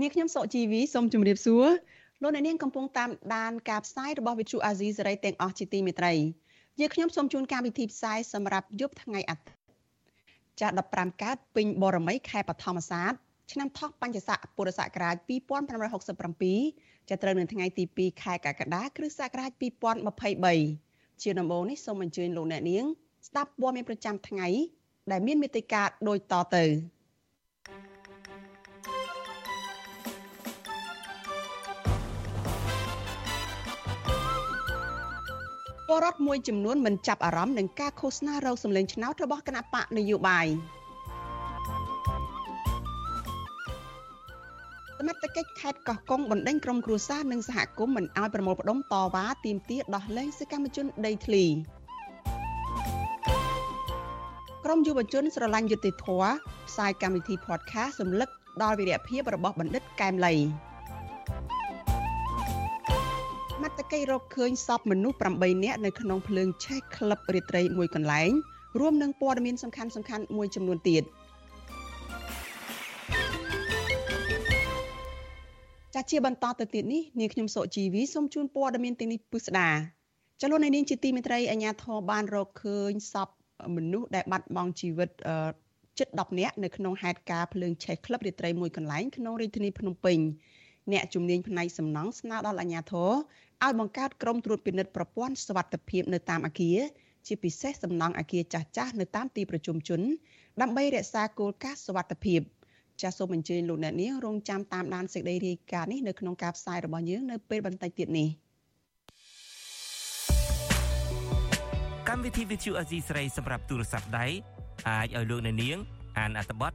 នាងខ្ញុំសុកជីវីសូមជម្រាបសួរលោកអ្នកនាងកំពុងតាមដានការផ្សាយរបស់ Vuthu Azizi Serai ទាំងអស់ជាទីមេត្រីយើងខ្ញុំសូមជូនកម្មវិធីផ្សាយសម្រាប់យប់ថ្ងៃអាទិត្យចា15កើតពេញបរមីខែបឋមសាទឆ្នាំថោះបញ្ញស័កពុរសករាជ2567ចាប់ត្រូវនៅថ្ងៃទី2ខែកក្កដាគ្រិស្តសករាជ2023ជាដំបូងនេះសូមអញ្ជើញលោកអ្នកនាង ស្ដាប់ព័ត៌មានប្រចាំថ្ងៃដែលមានមេត្តាដូចតទៅ ពលរដ្ឋមួយចំនួនមិនចាប់អារម្មណ៍នឹងការឃោសនារោគសម្លេងឆ្នោតរបស់គណៈបកនយោបាយសមត្ថកិច្ចខេត្តកោះកុងបណ្ដេញក្រុមគ្រួសារនិងសហគមន៍មិនអោយប្រមូលផ្ដុំតវ៉ាទាមទារដោះលែងសកម្មជនដីធ្លីក្រុមយុវជនស្រឡាញ់យុត្តិធម៌ផ្សាយកម្មវិធី podcast រំលឹកដល់វីរភាពរបស់បណ្ឌិតកែមលី ត្តកិច្ចរកឃើញសពមនុស្ស8នាក់នៅក្នុងភ្លើងឆេះក្លឹបរាត្រីមួយកន្លែងរួមនឹងព័ត៌មានសំខាន់សំខាន់មួយចំនួនទៀតចាជាបន្តទៅទៀតនេះនាងខ្ញុំសុជីវីសូមជូនព័ត៌មានទាំងនេះពិស្ដាចលនានាងជាទីមេត្រីអាញាធរបានរកឃើញសពមនុស្សដែលបាត់បង់ជីវិតជិត10នាក់នៅក្នុងហេតុការណ៍ភ្លើងឆេះក្លឹបរាត្រីមួយកន្លែងក្នុងរាជធានីភ្នំពេញ អ្នកជំនាញផ្នែកសំណង់ស្នើដល់អាជ្ញាធរឲ្យបង្កើតក្រុមត្រួតពិនិត្យប្រព័ន្ធសុវត្ថិភាពនៅតាមអគារជាពិសេសសំណង់អគារចាស់ចាស់នៅតាមទីប្រជុំជន ដើម្បីរក្សាគោលការណ៍សុវត្ថិភាពចាសសូមអញ្ជើញលោកអ្នកនាងរងចាំតាមដានសេចក្តីរាយការណ៍នេះនៅក្នុងការផ្សាយរបស់យើងនៅពេលបន្តិចទៀតនេះកម្មវិធី Vithu Azizi ស្រីសម្រាប់ទូរស័ព្ទដៃអាចឲ្យលោកអ្នកនាងអានអត្ថបទទ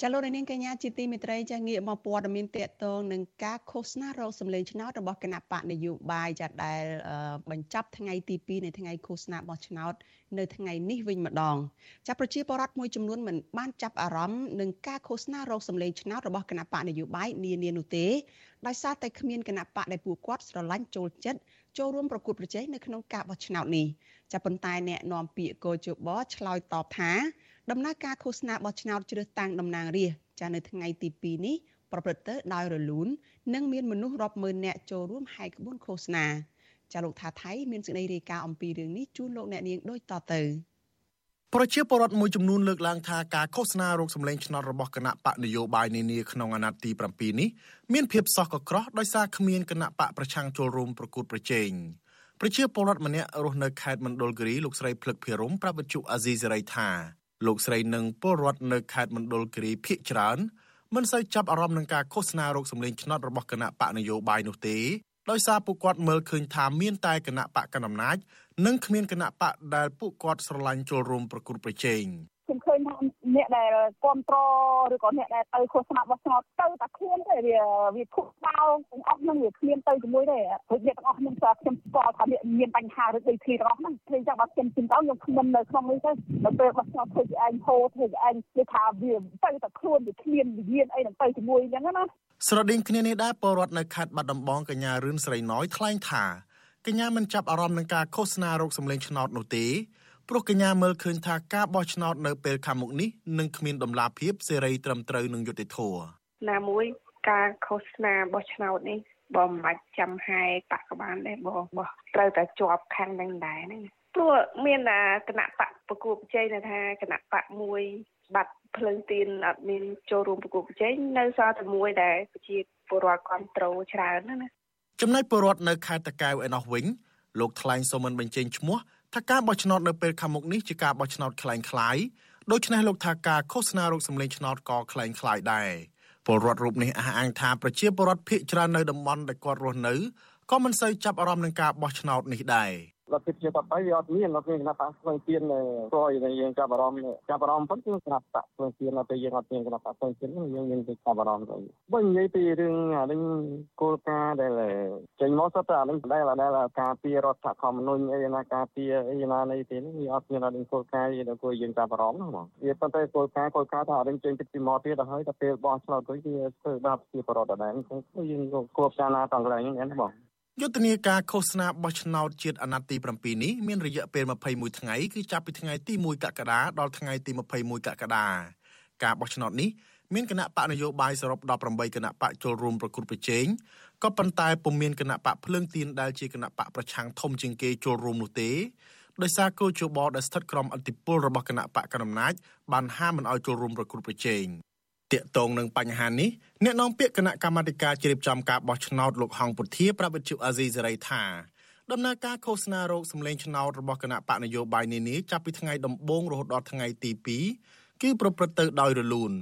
ចាលោកនាងកញ្ញាជាទីមេត្រីចាងាកមកព័ត៌មានតកតងនឹងការឃោសនារោគសម្លេងឆ្នោតរបស់គណៈបកនយោបាយចាដែលបញ្ចប់ថ្ងៃទី2នៃថ្ងៃឃោសនាបោះឆ្នោតនៅថ្ងៃនេះវិញម្ដងចាប្រជាពលរដ្ឋមួយចំនួនមិនបានចាប់អារម្មណ៍នឹងការឃោសនារោគសម្លេងឆ្នោតរបស់គណៈបកនយោបាយនានានោះទេដោយសារតែគ្មានគណៈបកដែលពួកគាត់ស្រឡាញ់ចូលចិត្តចូលរួមប្រគួតប្រជែងនៅក្នុងការបោះឆ្នោតនេះចាប៉ុន្តែអ្នកនាំពាក្យកោជបឆ្លើយតបថា ដំណើរការឃោសនាបោះឆ្នោតជ្រើសតាំងតំណាងរាស្ត្រចានៅថ្ងៃទី2នេះប្រព្រឹត្តទៅដោយរលូននិងមានមនុស្សរាប់ម៉ឺននាក់ចូលរួមហែកក្បួនឃោសនាចាលោកថាថៃមានសេចក្តីរាយការណ៍អំពីរឿងនេះជូនលោកអ្នកនាងដូចតទៅប្រជាពលរដ្ឋមួយចំនួនលើកឡើងថាការឃោសនារោគសម្លេងឆ្នោតរបស់គណៈបកនយោបាយនានាក្នុងអាណត្តិទី7នេះមានភាពសោះកក្រោះដោយសារគ្មានគណៈបកប្រឆាំងចូលរួមប្រគួតប្រជែងប្រជាពលរដ្ឋម្នាក់រស់នៅខេត្តមណ្ឌលគិរីលោកស្រីភ្លឹកភិរមប្រាប់វិទ្យុអាស៊ីសេរីថា លោកស្រីនិងពលរដ្ឋនៅខេត្តមណ្ឌលគិរីភ ieck ច្រើនមិនសូវចាប់អារម្មណ៍នឹងការឃោសនារោគសម្លេងឆ្នោតរបស់គណៈបកនយោបាយនោះទេដោយសារពួកគាត់មើលឃើញថាមានតែគណៈបកកណ្ដាលអំណាច និងគ្មានគណៈបកដែលពួកគាត់ស្រឡាញ់ចូលរួមប្រគល់ប្រជែង ខ្ញុំឃើញថាអ្នកដែលគ្រប់គ្រងឬក៏អ្នកដែលទៅឃោសនាបោះឆ្នោតទៅតែគ្មានទេវាវាខុសបោទាំងអស់ហ្នឹងវាគ្មានទៅជាមួយទេព្រោះអ្នកទាំងអស់ខ្ញុំស្គាល់ខ្ញុំស្គាល់ថាអ្នកមានបញ្ហាឬដីធ្លីទាំងអស់ហ្នឹងព្រោះចឹងបើខ្ញុំជិះទៅខ្ញុំគ្មាននៅក្នុងនេះទេដល់ពេលបោះឆ្នោតធ្វើជាឯងហូរធ្វើជាឯងនិយាយថាវាទៅតែខ្លួនវាគ្មានវិញ្ញាណអីនឹងទៅជាមួយអញ្ចឹងណាស្រដៀងគ្នានេះដែរពលរដ្ឋនៅខេត្តបាត់ដំបងកញ្ញារឿនស្រីណយថ្លែងថាកញ្ញាមិនចាប់អារម្មណ៍នឹងការឃោសនារោគសម្លេងឆ្នោតនោះទេ ព្រោះកញ្ញាមើលឃើញថាការបោះឆ្នោតនៅពេលខាងមុខនេះនឹងគ្មានដំណាភាពសេរីត្រឹមត្រូវនឹងយុត្តិធម៌ណាមួយការឃោសនាបោះឆ្នោតនេះបងមិនបាច់ចាំហែបកបានដែរបងបោះត្រូវតែជាប់ខាងនឹងដែរហ្នឹងព្រោះមានគណៈបកប្រគួតប្រជែងថាគណៈបកមួយបាត់ភ្លើងទៀនអត់មានចូលរួមប្រគួតប្រជែងនៅសល់តែមួយដែលប្រជាពលរដ្ឋគ្រប់ត្រូលច្រើនណាណាចំណែកពលរដ្ឋនៅខេត្តតាកែវឯណោះវិញលោកថ្លែងសូមមិនបញ្ចេញឈ្មោះ ថាការបោះឆ្នោតនៅពេលខាងមុខនេះជាការបោះឆ្នោតคล้ายៗដូច្នេះលោកថាការឃោសនារោគសម្លេងឆ្នោតក៏คล้ายៗដែរពលរដ្ឋរូបនេះអះអាងថាប្រជាពលរដ្ឋភៀសច្រើននៅតំបន់ដែលគាត់រស់នៅក៏មិនសូវចាប់អារម្មណ៍នឹងការបោះឆ្នោតនេះដែរ លទ្ធិជាតបវាអត់មានអត់មានគណៈបកស្វែងទៀនព្រោះយើងចាប់អារម្មណ៍ចាប់អារម្មណ៍ប៉ុន្តែគណៈបកស្វែងទៀនដល់ពេលយើងអត់មានគណៈបកស្វែងទៀនយើងមានទៅចាប់អារម្មណ៍ទៅបើនិយាយពីរឿងអានេះគោលការណ៍ដែលចេញមកសុទ្ធតែអានេះដែលដែលការពីរដ្ឋធម្មនុញ្ញអីណាការពីអីណានេះទេវាអត់មានអានេះគោលការណ៍ដែលគួរយើងចាប់អារម្មណ៍ហ្នឹងបងវាប៉ុន្តែគោលការណ៍គោលការណ៍ថាអានេះចេញពីមកទៀតទៅហើយតែពេលបោះឆ្នោតទៅវាធ្វើបាបជាបរដ្ឋដដែលអញ្ចឹងយើងគួរពិចារណាតង់កន្លែងនេះណាបង យុទ្ធនាការឃោសនាបោះឆ្នោតជាតិអាណត្តិទី7នេះមានរយៈពេល21ថ្ងៃគឺចាប់ពីថ្ងៃទី1កក្កដាដល់ថ្ងៃទី21កក្កដាការបោះឆ្នោតនេះមានគណៈបកនយោបាយសរុប18គណៈបកចូលរួមប្រគល់ប្រជែងក៏ប៉ុន្តែពុំមានគណៈបកភ្លើងទៀនដែលជាគណៈបកប្រឆាំងធំជាងគេចូលរួមនោះទេដោយសារគោលជបដែលស្ថិតក្រោមអធិបុលរបស់គណៈបកកណ្ដាលអំណាចបានហាមមិនឲ្យចូលរួមប្រគល់ប្រជែង តាកតងនឹងបញ្ហានេះអ្នកនាំពាក្យគណៈកម្មាធិការជ្រៀបចំការបោះឆ្នោតលោកហងពុធាប្រាប់វិទ្យុអាស៊ីសេរីថាដំណើរការឃោសនារោគសម្លេងឆ្នោតរបស់គណៈបកនយោបាយនានាចាប់ពីថ្ងៃដំបូងរហូតដល់ថ្ងៃទី2គឺប្រព្រឹត្តទៅដោយរលូន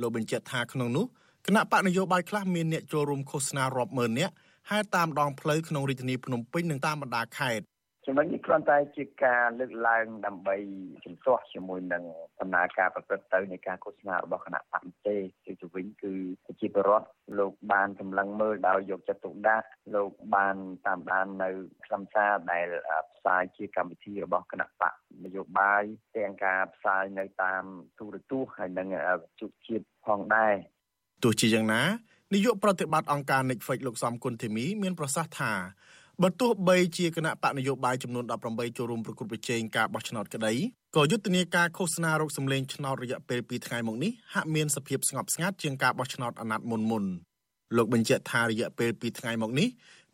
លោកបញ្ជាក់ថាក្នុងនោះគណៈបកនយោបាយខ្លះមានអ្នកចូលរួមឃោសនារាប់ម៉ឺននាក់ហើយតាមដងផ្លូវក្នុងរាជធានីភ្នំពេញនិងតាមបណ្ដាខេត្ត ចំណុចនេះគ្រាន់តែជាការលើកឡើងដើម្បីជំទាស់ជាមួយនឹងដំណើរការប្រព្រឹត្តទៅនៃការឃោសនារបស់គណៈបកទេជាទៅវិញគឺប្រជាពលរដ្ឋលោកបានសម្លឹងមើលដោយយកចិត្តទុកដាក់លោកបានតាមដាននៅខ្លឹមសារដែលផ្សាយជាកម្មវិធីរបស់គណៈបកនយោបាយទាំងការផ្សាយនៅតាមទូរទស្សន៍ហើយនិងជុជាតិផងដែរទោះជាយ៉ាងណានាយកប្រតិបត្តិអង្គការ Netflix លោកសំគុណធីមីមានប្រសាសន៍ថា បើទោះបីជាគណៈបកនយោបាយចំនួន18ចូលរួមប្រគល់ប្រជែងការបោះឆ្នោតក្តីក៏យុទ្ធនាការឃោសនារោគសម្លេងឆ្នោតរយៈពេល2ថ្ងៃមកនេះហាក់មានសភាពស្ងប់ស្ងាត់ជាងការបោះឆ្នោតអាណត្តិមុនមុនលោកបញ្ជាក់ថារយៈពេល2ថ្ងៃមកនេះ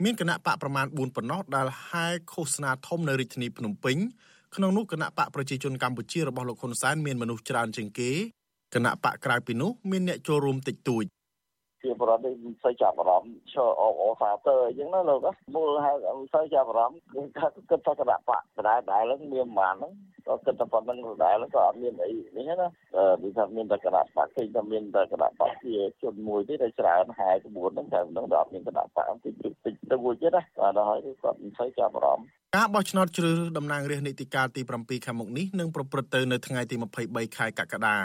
មានគណៈបកប្រមាណ4ប៉ុណ្ណោះដែលហែឃោសនាធំនៅរាជធានីភ្នំពេញក្នុងនោះគណៈបកប្រជាជនកម្ពុជារបស់លោកហ៊ុនសែនមានមនុស្សច្រើនជាងគេគណៈបកក្រៅពីនោះមានអ្នកចូលរួមតិចតួច ជាបរិបទមិនសូវចាប់អារម្មណ៍ឈរអបអសាទើអញ្ចឹងណាលោកមូលហេតុមិនសូវចាប់អារម្មណ៍គឺថាគិតថាគណៈបកដដែលដែលហ្នឹងមានប្រហែលហ្នឹងក៏គិតថាប៉ុណ្្នឹងដដែលក៏អត់មានអីនេះណាគឺថាមានតែគណៈបកឃើញថាមានតែគណៈបកជាជនមួយទេដែលច្រើនហើយក្បួនហ្នឹងតែហ្នឹងដល់អត់មានគណៈបកតិចតិចតិចទៅមួយទៀតណាបាទដល់ហើយគាត់មិនសូវចាប់អារម្មណ៍ការបោះឆ្នោតជ្រើសរើសតំណាងរាស្ត្រនីតិកាលទី7ខាងមុខនេះនឹងប្រព្រឹត្តទៅនៅថ្ងៃទី23ខែកក្កដា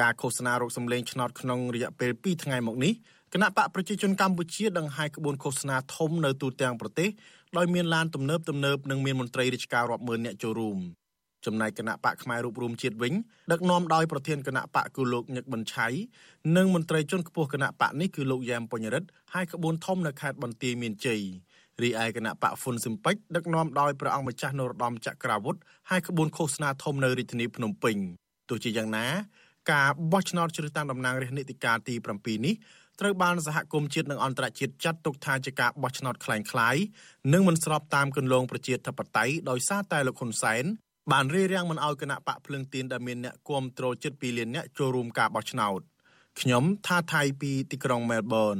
ការឃោសនារោគសម្លេងឆ្នោតក្នុងរយៈពេល2ថ្ងៃមកនេះ គណៈបកប្រជាជនកម្ពុជាដង្ហែក្បួនឃោសនាធំនៅទូទាំងប្រទេសដោយមានឡានទំនើបទំនើបនិងមានមន្ត្រីរាជការរាប់ម៉ឺននាក់ចូលរួមចំណែកគណៈបកផ្នែករូបរួមជាតិវិញដឹកនាំដោយប្រធានគណៈបកគឺលោកញឹកប៊ុនឆៃនិងមន្ត្រីជាន់ខ្ពស់គណៈបកនេះគឺលោកយ៉ែមបញ្ញរិទ្ធហើយក្បួនធំនៅខេត្តបន្ទាយមានជ័យរីឯគណៈបកហ្វុនស៊ឹមពេចដឹកនាំដោយព្រះអង្គម្ចាស់នរោត្តមចក្រាវុធហើយក្បួនឃោសនាធំនៅរាជធានីភ្នំពេញទោះជាយ៉ាងណាការបោះឆ្នោតជ្រើសតាំងតំណាងរាស្ត្រនីតិកាលទី7នេះ ត្រូវបានសហគមន៍ជាតិនិងអន្តរជាតិចាត់ទុកថាជាការបោះឆ្នោតคล้ายៗនិងមិនស្របតាមគន្លងប្រជាធិបតេយ្យដោយសារតែលោកហ៊ុនសែនបានរារាំងមិនឲ្យគណៈបកភ្លឹងទៀនដែលមានអ្នកគាំទ្រជិត2លានអ្នកចូលរួមការបោះឆ្នោតខ្ញុំថាថៃពីទីក្រុងមែលប៊ន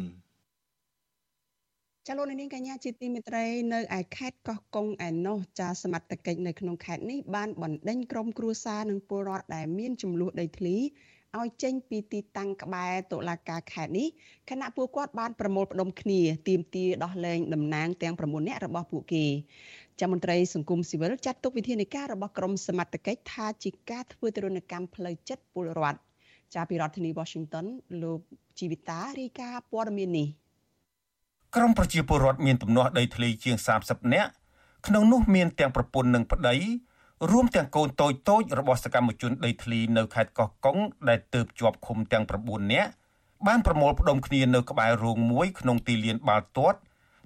ចាលោកនាងកញ្ញាជាទីមេត្រីនៅឯខេត្តកោះកុងឯណោះចាសមត្ថកិច្ចនៅក្នុងខេត្តនេះបានបណ្ដេញក្រុមគ្រួសារនិងពលរដ្ឋដែលមានចំនួនដីធ្លី ឲ្យចេញពីទីតាំងក្បែរតុលាការខេត្តនេះគណៈពួកគាត់បានប្រមូលផ្ដុំគ្នាទាមទារដោះលែងតំណាងទាំង9នាក់របស់ពួកគេចាំមន្ត្រីសង្គមស៊ីវិលចាត់ទុកវិធានការរបស់ក្រមសមត្ថកិច្ចថាជាការធ្វើទរណកម្មផ្លូវចិត្តពលរដ្ឋចាពីរដ្ឋធានី Washington លោកជីវិតារាយការណ៍ព័ត៌មាននេះក្រមប្រជាពលរដ្ឋមានទំនាស់ដីធ្លីជាង30នាក់ក្នុងនោះមានទាំងប្រពន្ធនិងប្តី រួមទាំងកូនតូចតូចរបស់សកម្មជនដីធ្លីនៅខេត្តកោះកុងដែលទើបជាប់ឃុំទាំង9នាក់បានប្រមូលផ្ដុំគ្នានៅក្បែររោងមួយក្នុងទីលានបាល់ទាត់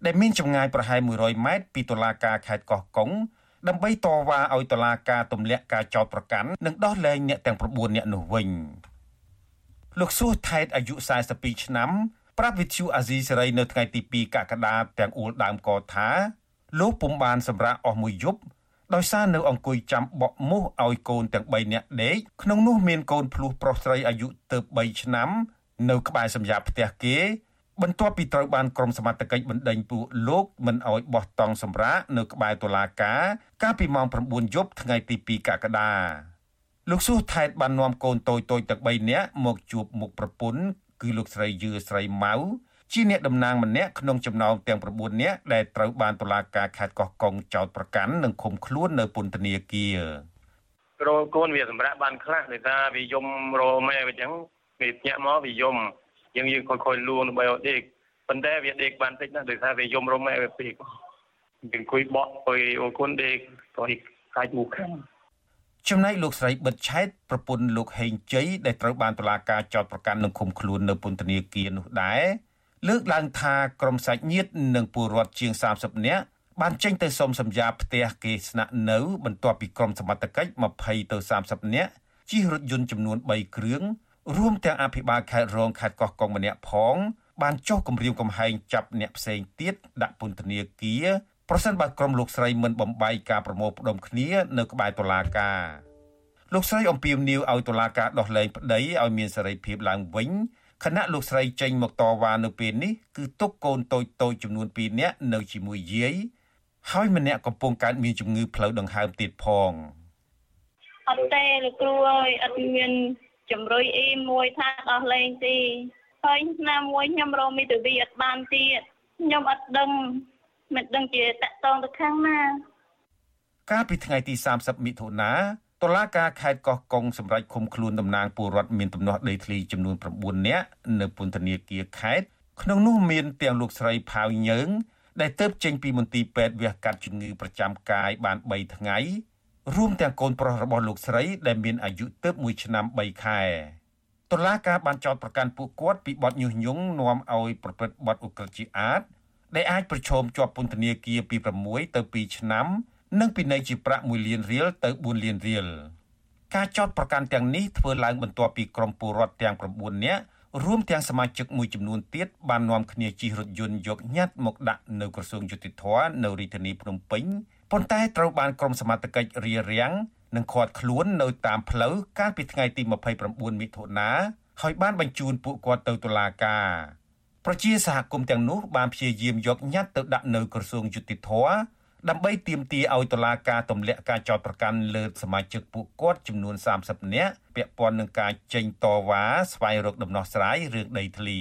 ដែលមានចម្ងាយប្រហែល100ម៉ែត្រពីតុលាការខេត្តកោះកុងដើម្បីតវ៉ាឲ្យតុលាការទម្លាក់ការចោទប្រកាន់និងដោះលែងអ្នកទាំង9នាក់នោះវិញលោកសួសថែតអាយុ42ឆ្នាំប្រាប់វិទ្យុអាស៊ីសេរីនៅថ្ងៃទី2កក្កដាទាំងអួលដើមកថាលោកពុំបានសម្រាប់អស់មួយយប់ ដោយសារនៅអង្គុយចាំបក់មូសឲ្យកូនទាំង3នាក់ដេកក្នុងនោះមានកូនភ្លោះប្រុសស្រីអាយុទៅ3ឆ្នាំ នៅក្បែរសម្រាប់ផ្ទះគេ បន្ទាប់ពីត្រូវបានក្រុមសមត្ថកិច្ចបណ្ដេញពួកលោកមិនអោយបោះតង់សម្រាកនៅក្បែរតុលាការ កាលពីម៉ោង9យប់ថ្ងៃទី2កក្កដាលោកស៊ូថែតបាននាំកូនតូចតូចទាំង3នាក់មកជួបមុខប្រពន្ធគឺលោកស្រីយឺស្រីម៉ៅ ជាអ្នកតំណាងម្នាក់ក្នុងចំណោមទាំង9នាក់ដែលត្រូវបានតុលាការខេត្តកោះកុងចោទប្រកាន់និងឃុំខ្លួននៅពន្ធនាគាររោកូនវាសម្រាប់បានខ្លះដោយសារវាយំរោម៉ែអញ្ចឹងវាភ្ញាក់មកវាយំយើងយើងខុយៗលួងដើម្បីឲ្យដេកប៉ុន្តែវាដេកបានតិចណាស់ដោយសារវាយំរោម៉ែវាពេកយើងអង្គុយបក់អុយអូគុណដេកទៅកាច់មុខខាងចំណែកលោកស្រីបិទឆែតប្រពន្ធលោកហេងជ័យដែលត្រូវបានតុលាការចោទប្រកាន់និងឃុំខ្លួននៅពន្ធនាគារនោះដែរ លើកឡើងថាក្រុមសាច់ញាតិនិងពលរដ្ឋជាង30នាក់បានចេញទៅសុំសម្យាផ្ទះគេស្នាក់នៅ បន្ទាប់ពីក្រុមសមត្ថកិច្ច20ទៅ30នាក់ជិះរថយន្តចំនួន3គ្រឿងរួមទាំងអភិបាលខេត្តរងខេត្តកោះកុងម្នាក់ផង បានចុះគម្រាមកំហែងចាប់អ្នកផ្សេងទៀតដាក់ពន្ធនាគារប្រសិនបើក្រុមលោកស្រីមិនបំបីការប្រមូលផ្ដុំគ្នានៅក្បែរតុលាការលោកស្រីអំពាវនាវឲ្យតុលាការដោះលែងប្តីឲ្យមានសេរីភាពឡើងវិញ ខណៈលោកស្រីចេញមកតវ៉ានៅពេលនេះគឺទុកកូនតូចតូចចំនួន2នាក់នៅជាមួយយាយហើយម្នាក់កំពុងកើតមានជំងឺផ្លូវដង្ហើមទៀតផងអត់ទេលោកគ្រូអើយអត់មានជំរុយអ៊ីមួយថាដោះលែងទេហើយណាមួយខ្ញុំរកមីតវីអត់បានទៀតខ្ញុំអត់ដឹងមិនដឹងជាតកតងទៅខាងណាកាលពីថ្ងៃទី30មិថុនា តុលាការខេត្តកោះកុងសម្រេចឃុំខ្លួនតំណាងពលរដ្ឋមានទំនាស់ដីធ្លីចំនួន9នាក់នៅពន្ធនាគារខេត្តក្នុងនោះមានទាំងលោកស្រីផាវញើងដែលទៅចេញពីមន្ទីរពេទ្យវះកាត់ជំងឺប្រចាំកាយបាន3ថ្ងៃរួមទាំងកូនប្រុសរបស់លោកស្រីដែលមានអាយុទើប1ឆ្នាំ3ខែតុលាការបានចោទប្រកាន់ពួកគាត់ពីបទញុះញង់នាំឲ្យប្រព្រឹត្តបទឧក្រិដ្ឋជាអាតដែលអាចប្រឈមជាប់ពន្ធនាគារពី6ទៅ2ឆ្នាំ និងពិន័យជាប្រាក់1លានរៀលទៅ4លានរៀលការចោទប្រកាន់ទាំងនេះធ្វើឡើងបន្ទាប់ពីក្រុមពលរដ្ឋទាំង9នាក់រួមទាំងសមាជិកមួយចំនួនទៀតបាននាំគ្នាជិះរថយន្តយកញត្តិមកដាក់នៅក្រសួងយុតិធធនៅរាជធានីភ្នំពេញប៉ុន្តែត្រូវបានក្រុមសមត្ថកិច្ចរារាំងនិងឃាត់ខ្លួននៅតាមផ្លូវកាលពីថ្ងៃទី29មិថុនាហើយបានបញ្ជូនពួកគាត់ទៅតុលាការប្រជាសហគមន៍ទាំងនោះបានព្យាយាមយកញត្តិទៅដាក់នៅក្រសួងយុតិធធ ដើម្បីទាមទារឲ្យតុលាការទម្លាក់ការចោទប្រកាន់លើសមាជិកពួកគាត់ចំនួន30នាក់ពាក់ព័ន្ធនឹងការចេញតវ៉ាស្វែងរកដំណោះស្រាយរឿងដីធ្លី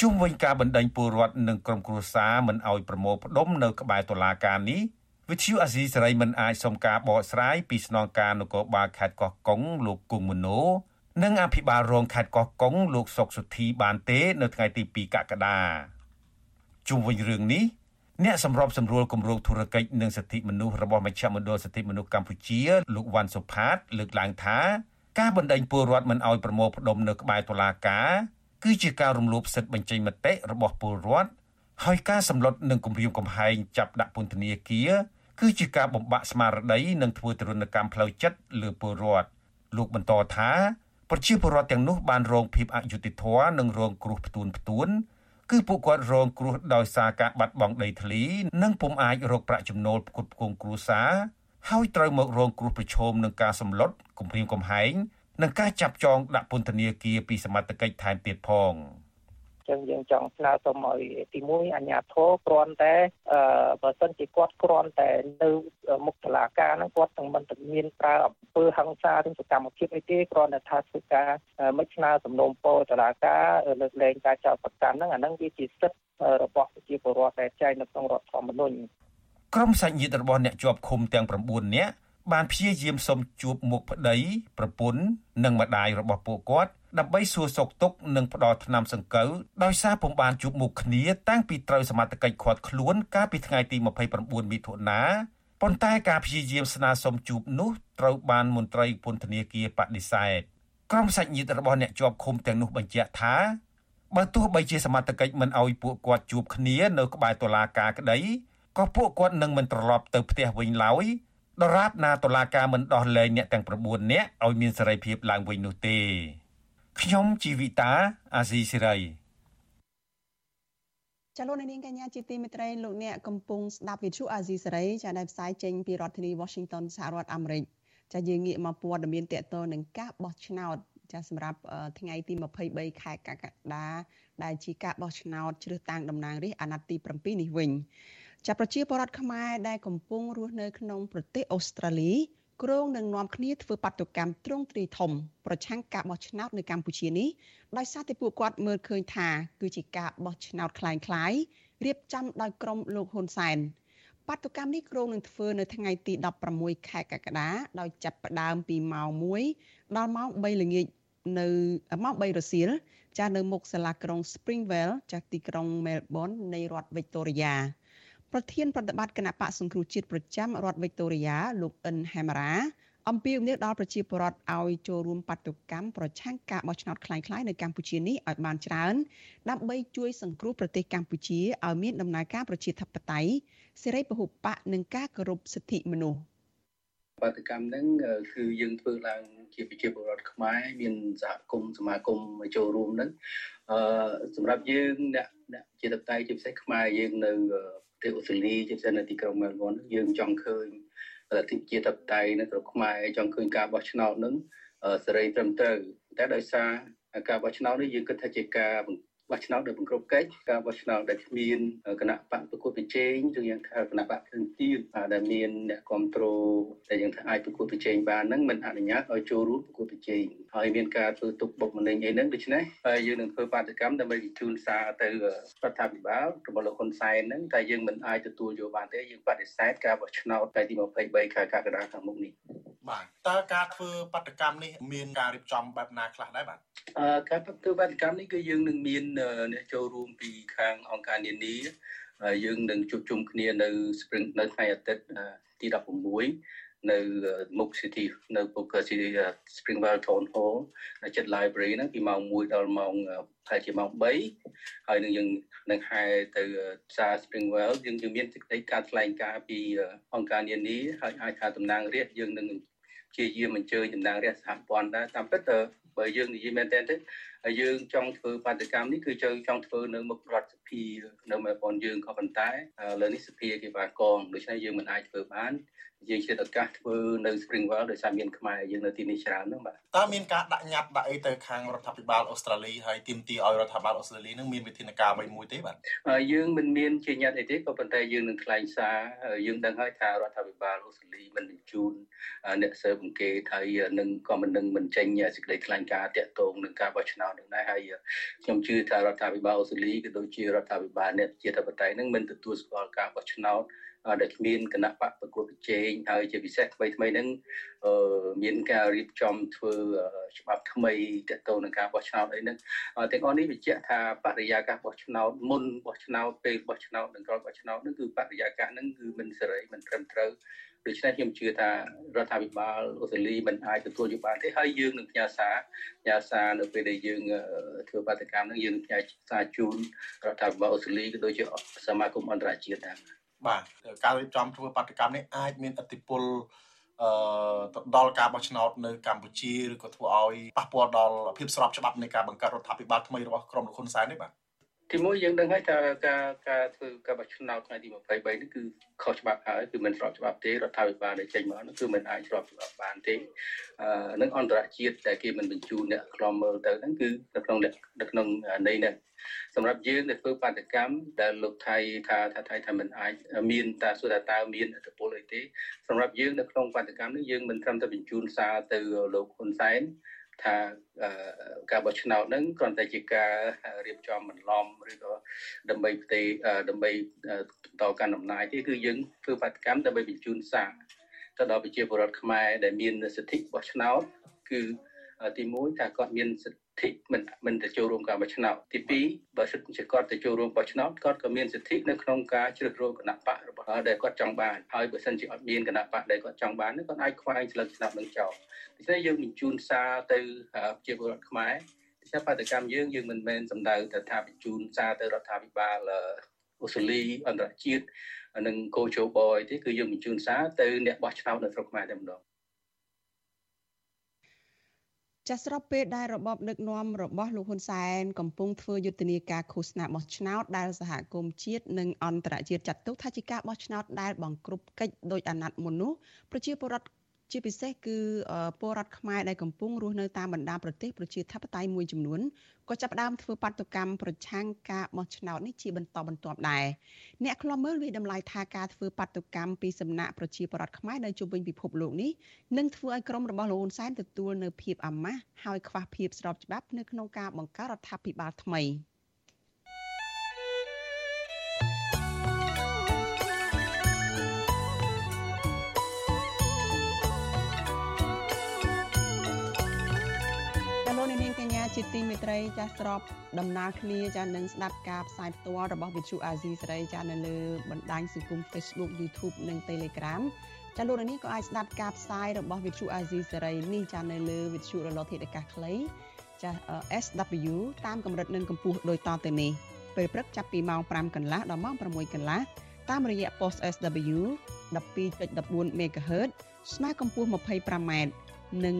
ជុំវិញការបណ្ដេញពលរដ្ឋនិងក្រុមគ្រួសារមិនឲ្យប្រមូលផ្ដុំនៅក្បែរតុលាការនេះវិទ្យុអាស៊ីសេរីមិនអាចសុំការបកស្រាយពីស្នងការនគរបាលខេត្តកោះកុងលោកគង់មនោនិងអភិបាលរងខេត្តកោះកុងលោកសុកសុធីបានទេ នៅថ្ងៃទី2កក្កដាជុំវិញរឿងនេះ អ្នកសម្របសម្រួលគម្រោងធុរកិច្ចនិងសិទ្ធិមនុស្សរបស់មជ្ឈមណ្ឌលសិទ្ធិមនុស្សកម្ពុជាលោកវ៉ាន់សុផាត លើកឡើងថាការបណ្ដេញពលរដ្ឋមិនអោយប្រមូលផ្ដុំនៅក្បែរតុលាការគឺជាការរំលោភសិទ្ធិបញ្ចេញមតិរបស់ពលរដ្ឋហើយការសម្លុតនិងគំរាមកំហែងចាប់ដាក់ពន្ធនាគារគឺជាការបំបាក់ស្មារតីនិងធ្វើទរណកម្មផ្លូវចិត្តលើពលរដ្ឋលោកបន្តថាប្រជាពលរដ្ឋទាំងនោះបានរងភាពអយុត្តិធម៌និងរងគ្រោះផ្ទួនផ្ទួន គឺពួកគាត់រងគ្រោះដោយសារការបាត់បង់ដីធ្លី និងពុំអាចរកប្រាក់ចំណូលផ្គត់ផ្គង់គ្រួសារហើយត្រូវមករងគ្រោះប្រឈមនឹងការសម្លុតគំរាមកំហែងនិងការចាប់ចងដាក់ពន្ធនាគារពីសមត្ថកិច្ចថែមទៀតផង។ ចឹងយើងចង់ស្នើសុំឲ្យទី1អាជ្ញាធរគ្រាន់តែអឺបើសិនជាគាត់គ្រាន់តែនៅមុខតុលាការហ្នឹងគាត់នឹងមិនមានប្រើអំពើហិង្សាឬសកម្មភាពអីទេគ្រាន់តែថាធ្វើការមិនស្នើសំណូមពរតុលាការលើកលែងការចោទប្រកាន់ហ្នឹងអាហ្នឹងវាជាសិទ្ធិរបស់ប្រជាពលរដ្ឋដែលចែងនៅក្នុងរដ្ឋធម្មនុញ្ញក្រុមសាច់ញាតិរបស់អ្នកជាប់ឃុំទាំង9នាក់បានព្យាយាមសុំជួបមុខប្តីប្រពន្ធនិងម្ដាយរបស់ពួកគាត់ ដើម្បីសួរសុខទុក្ខនិងផ្ដល់ថ្នាំសង្កូវដោយសារពុំបានជួបមុខគ្នាតាំងពីត្រូវសមត្ថកិច្ចឃាត់ខ្លួនកាលពីថ្ងៃទី29មិថុនាប៉ុន្តែការព្យាយាមស្នើសុំជួបនោះត្រូវបានមន្ត្រីពន្ធនាគារបដិសេធក្រុមសាច់ញាតិរបស់អ្នកជាប់ឃុំទាំងនោះបញ្ជាក់ថាបើទោះបីជាសមត្ថកិច្ចមិនអោយពួកគាត់ជួបគ្នានៅក្បែរតុលាការក្តីក៏ពួកគាត់នឹងមិនត្រឡប់ទៅផ្ទះវិញឡើយដរាបណាតុលាការមិនដោះលែងអ្នកទាំង9នាក់ឲ្យមានសេរីភាពឡើងវិញនោះទេ ខ្ញុំជីវិតាអាស៊ីសេរីចាលោកនាងកញ្ញាជាទីមេត្រីលោកអ្នកកំពុងស្ដាប់វិទ្យុអាស៊ីសេរីចាដែលផ្សាយចេញពីរដ្ឋធានី Washington សហរដ្ឋអាមេរិកចាយើងងាកមកព័ត៌មានតកតនឹងការបោះឆ្នោតចាសម្រាប់ថ្ងៃទី23ខែកក្កដាដែលជាការបោះឆ្នោតជ្រើសតាំងតំណាងរាស្ត្រអាណត្តិទី7នេះវិញចាប្រជាពលរដ្ឋខ្មែរដែលកំពុងរស់នៅក្នុងប្រទេសអូស្ត្រាលី គ្រងនឹងនាំគ្នាធ្វើបាតុកម្មទ្រង់ទ្រាយធំប្រឆាំងការបោះឆ្នោតនៅកម្ពុជានេះដោយសារតែពួកគាត់មើលឃើញថាគឺជាការបោះឆ្នោតคล้ายៗរៀបចំដោយក្រុមលោកហ៊ុនសែនបាតុកម្មនេះគ្រងនឹងធ្វើនៅថ្ងៃទី16ខែកក្កដាដោយចាប់ផ្ដើមពីម៉ោង1ដល់ម៉ោង3ល្ងាចនៅម៉ោង3រសៀលចានៅមុខសាលាក្រុង Springvale ចាទីក្រុង Melbourne នៃរដ្ឋ Victoria ប្រធានប្រតិបត្តិគណៈបកសង្គ្រោះជាតិប្រចាំរដ្ឋ Victoria លោកអិនហេមរ៉ាអំពាវនាវដល់ប្រជាពលរដ្ឋឲ្យចូលរួមបាតុកម្មប្រឆាំងការបោះឆ្នោតคล้ายៗនៅកម្ពុជានេះឲ្យបានច្រើនដើម្បីជួយសង្គ្រោះប្រទេសកម្ពុជាឲ្យមានដំណើរការប្រជាធិបតេយ្យសេរីពហុបកនិងការគោរពសិទ្ធិមនុស្សបាតកម្មហ្នឹងគឺយើងធ្វើឡើងជាប្រជាពលរដ្ឋខ្មែរមានសហគមន៍សមាគមចូលរួមហ្នឹងអឺសម្រាប់យើងអ្នកអ្នកជាតបតៃជាពិសេសខ្មែរយើងនៅប្រ ទេសអូស្ត្រាលីជាពិសេសនៅទីក្រុងមែលប៊នយើងចង់ឃើញលទ្ធិជាតបតៃនៅក្នុងខ្មែរចង់ឃើញការបោះឆ្នោតហ្នឹងសេរីត្រឹមត្រូវតែដោយសារការបោះឆ្នោតនេះយើងគិតថាជាការបោះ ឆ្នោតដោយបង្ក្រប់កិច្ចការបោះឆ្នោតដែលគ្មានគណៈបកប្រកួតប្រជែងឬយ៉ាងថាគណៈបកផ្សេងទៀតដែលមានអ្នកគ្រប់គ្រងដែលយ៉ាងថាអាចប្រកួតប្រជែងបានហ្នឹងមិនអនុញ្ញាតឲ្យចូលរួមប្រកួតប្រជែងហើយមានការធ្វើទុកបុកម្នេញអីហ្នឹងដូច្នេះហើយយើងនឹងធ្វើបាតកម្មដើម្បីបញ្ជូនសារទៅរដ្ឋាភិបាលរបស់លោកហ៊ុនសែនហ្នឹងតែយើងមិនអាចទទួលយកបានទេយើងបដិសេធការបោះឆ្នោតថ្ងៃទី23ខែកក្កដាខាងមុខនេះ បាទតើការធ្វើបាតកម្មនេះមានការរៀបចំបែបណាខ្លះដែរបាទអឺការធ្វើបាតកម្មនេះគឺយើងនឹងមានអ្នកចូលរួមពីខាងអង្គការនានាយើងនឹងជួបជុំគ្នានៅ Spring នៅថ្ងៃអាទិត្យទី16នៅមុខ City នៅពុក City Springvale Town Hall ចិត្ត library ហ្នឹងពីម៉ោង1ដល់ម៉ោងប្រហែលជាម៉ោង3ហើយនឹងយើងនឹងហែទៅផ្សារ Springvale យើងយើងមានសេចក្តីការថ្លែងការណ៍ពីអង្គការនានាហើយអាចថាតំណាងរាស្ត្រយើងនឹង ជាយាមអញ្ជើញតំណាងរាស្ត្រសហព័ន្ធដែរតាមពិតទៅបើយើងនិយាយមែនតើទៅយើងចង់ធ្វើបាតកម្មនេះគឺយើងចង់ធ្វើនៅមុខរដ្ឋសភានៅមែលប៊នយើងក៏ប៉ុន្តែលើនេះសភាគេបានកងដូច្នេះយើងមិនអាចធ្វើបាន យើងឆ្លៀតឱកាសធ្វើនៅ Springvale ដោយសារមានខ្មែរយើងនៅទីនេះច្រើនហ្នឹងបាទតើមានការដាក់ញត្តិដាក់អីទៅខាងរដ្ឋាភិបាលអូស្ត្រាលីហើយទាមទារឲ្យរដ្ឋាភិបាលអូស្ត្រាលីនឹងមានវិធានការអ្វីមួយទេបាទយើងមិនមានជាញត្តិអីទេក៏ប៉ុន្តែយើងនឹងថ្លែងសារយើងដឹងហើយថារដ្ឋាភិបាលអូស្ត្រាលីមិនបញ្ជូនអ្នកស៊ើបអង្កេតហើយនឹងក៏មិននឹងមិនចេញសេចក្តីថ្លែងការណ៍តាក់ទងនឹងការបោះឆ្នោតនឹងដែរហើយខ្ញុំជឿថារដ្ឋាភិបាលអូស្ត្រាលីក៏ដូចជារដ្ឋាភិបាលអ្នកជាធិបតេយ្យនឹងមិនទទួលស្គាល់ការបោះឆ្នោត ដែលគ្មានគណៈបកប្រកួតប្រជែងហើយជាពិសេសថ្មីថ្មីហ្នឹងមានការរៀបចំធ្វើច្បាប់ថ្មីទាក់ទងនឹងការបោះឆ្នោតអីហ្នឹងទាំងអស់នេះបញ្ជាក់ថាបរិយាកាសបោះឆ្នោតមុនបោះឆ្នោតពេលបោះឆ្នោតនិងក្រោយបោះឆ្នោតហ្នឹងគឺបរិយាកាសហ្នឹងគឺមិនសេរីមិនត្រឹមត្រូវដូច្នេះខ្ញុំជឿថារដ្ឋាភិបាលអូស្ត្រាលីមិនអាចទទួលយកបានទេហើយយើងនឹងផ្ញើសារផ្ញើសារនៅពេលដែលយើងធ្វើបាតកម្មហ្នឹងយើងនឹងផ្ញើសារជូនរដ្ឋាភិបាលអូស្ត្រាលីក៏ដូចជាសមាគមអន្តរជាតិដែរ បាទការរៀបចំធ្វើបាតកម្មនេះអាចមានឥទ្ធិពលអឺទៅដល់ការបោះឆ្នោតនៅកម្ពុជាឬក៏ធ្វើឲ្យប៉ះពាល់ដល់ភាពស្របច្បាប់នៃការបង្កើតរដ្ឋាភិបាលថ្មីរបស់ក្រុមលោកហ៊ុនសែននេះបាទទីមួយយើងដឹងហើយថាការការធ្វើការបោះឆ្នោតថ្ងៃទី23នេះគឺខុសច្បាប់ហើយគឺមិនស្របច្បាប់ទេរដ្ឋាភិបាលដែលចេញមកនោះគឺមិនអាចស្របច្បាប់បានទេអឺនឹងអន្តរជាតិដែលគេមិនបញ្ជូនអ្នកខ្លំមើលទៅហ្នឹងគឺនៅក្នុងនៅក្នុងន័យហ្នឹងសម្រាប់យើងដែលធ្វើបាតកម្មដែលលោកថៃថាថាថៃថាមិនអាចមានតាសុទ្ធតើមានអធិពលអីទេសម្រាប់យើងនៅក្នុងបាតកម្មនេះយើងមិនត្រឹមតែបញ្ជូនសារទៅលោកហ៊ុនសែនថាការបោះឆ្នោតហ្នឹងគ្រាន់តែជាការរៀបចំបន្លំឬក៏ដើម្បីផ្ទេដើម្បីតកាន់អំណាចទេគឺយើងធ្វើបាតកម្មដើម្បីបញ្ជូនសារទៅដល់ប្រជាពលរដ្ឋខ្មែរដែលមានសិទ្ធិបោះឆ្នោតគឺទី1ថាគាត់មានសិទ្ធិ មិនមិនទៅចូលរួមការបោះឆ្នោតទី2បើសិទ្ធិជាគាត់ទៅចូលរួមបោះឆ្នោតគាត់ក៏មានសិទ្ធិនៅក្នុងការជ្រើសរើសគណៈបករបស់ដែលគាត់ចង់បានហើយបើសិនជាអត់មានគណៈបកដែលគាត់ចង់បានគាត់អាចខ្វែងស្លឹកឆ្នោតនឹងចោលដូច្នេះយើងបញ្ជូនសារទៅជាពលរដ្ឋខ្មែរតែបដកម្មយើងយើងមិនមែនសំដៅទៅថាបញ្ជូនសារទៅរដ្ឋាភិបាលអូស្ត្រាលីអន្តរជាតិនិងកោជបយទេគឺយើងបញ្ជូនសារទៅអ្នកបោះឆ្នោតនៅស្រុកខ្មែរតែម្ដង ចាស្របពេលដែលរបបដឹកនាំរបស់លោកហ៊ុនសែនកំពុងធ្វើយុទ្ធនាការឃោសនាបោះឆ្នោតដែលសហគមន៍ជាតិនិងអន្តរជាតិចាត់ទុកថាជាការបោះឆ្នោតដែលបង្ក្រប់កិច្ចដោយអាណត្តិមុននោះប្រជាពលរដ្ឋ ជាពិសេសគឺពលរដ្ឋខ្មែរដែលកំពុងរស់នៅតាមបណ្ដាប្រទេសប្រជាធិបតេយ្យមួយចំនួនក៏ចាប់ផ្ដើមធ្វើបាតុកម្មប្រឆាំងការបោះឆ្នោតនេះជាបន្តបន្ទាប់ដែរអ្នកខ្លំមើលវិតម្លៃថាការធ្វើបាតុកម្មពីសំណាក់ប្រជាពលរដ្ឋខ្មែរនៅជុំវិញពិភពលោកនេះនឹងធ្វើឲ្យក្រមរបស់លោកហ៊ុនសែនទទួលនៅភាពអាម៉ាស់ហើយខ្វះភាពស្របច្បាប់នៅក្នុងការបង្កើតរដ្ឋាភិបាលថ្មី។ ជាទីមេត្រីចាស់ស្របដំណើរគ្នាចាស់នឹងស្ដាប់ការផ្សាយផ្ទាល់របស់វិទ្យុអាស៊ីសេរីចាស់នៅលើបណ្ដាញសង្គម Facebook YouTube និង Telegram ចាស់លោកនាងក៏អាចស្ដាប់ការផ្សាយរបស់វិទ្យុអាស៊ីសេរីនេះចាស់នៅលើវិទ្យុរលកធាតុអាកាសខ្លីចាស់ SW តាមកម្រិតនិងកម្ពស់ដូចតទៅនេះពេលព្រឹកចាប់ពីម៉ោង5កន្លះដល់ម៉ោង6កន្លះតាមរយៈ post SW 12.14 MHz ស្មើកម្ពស់ 25m និង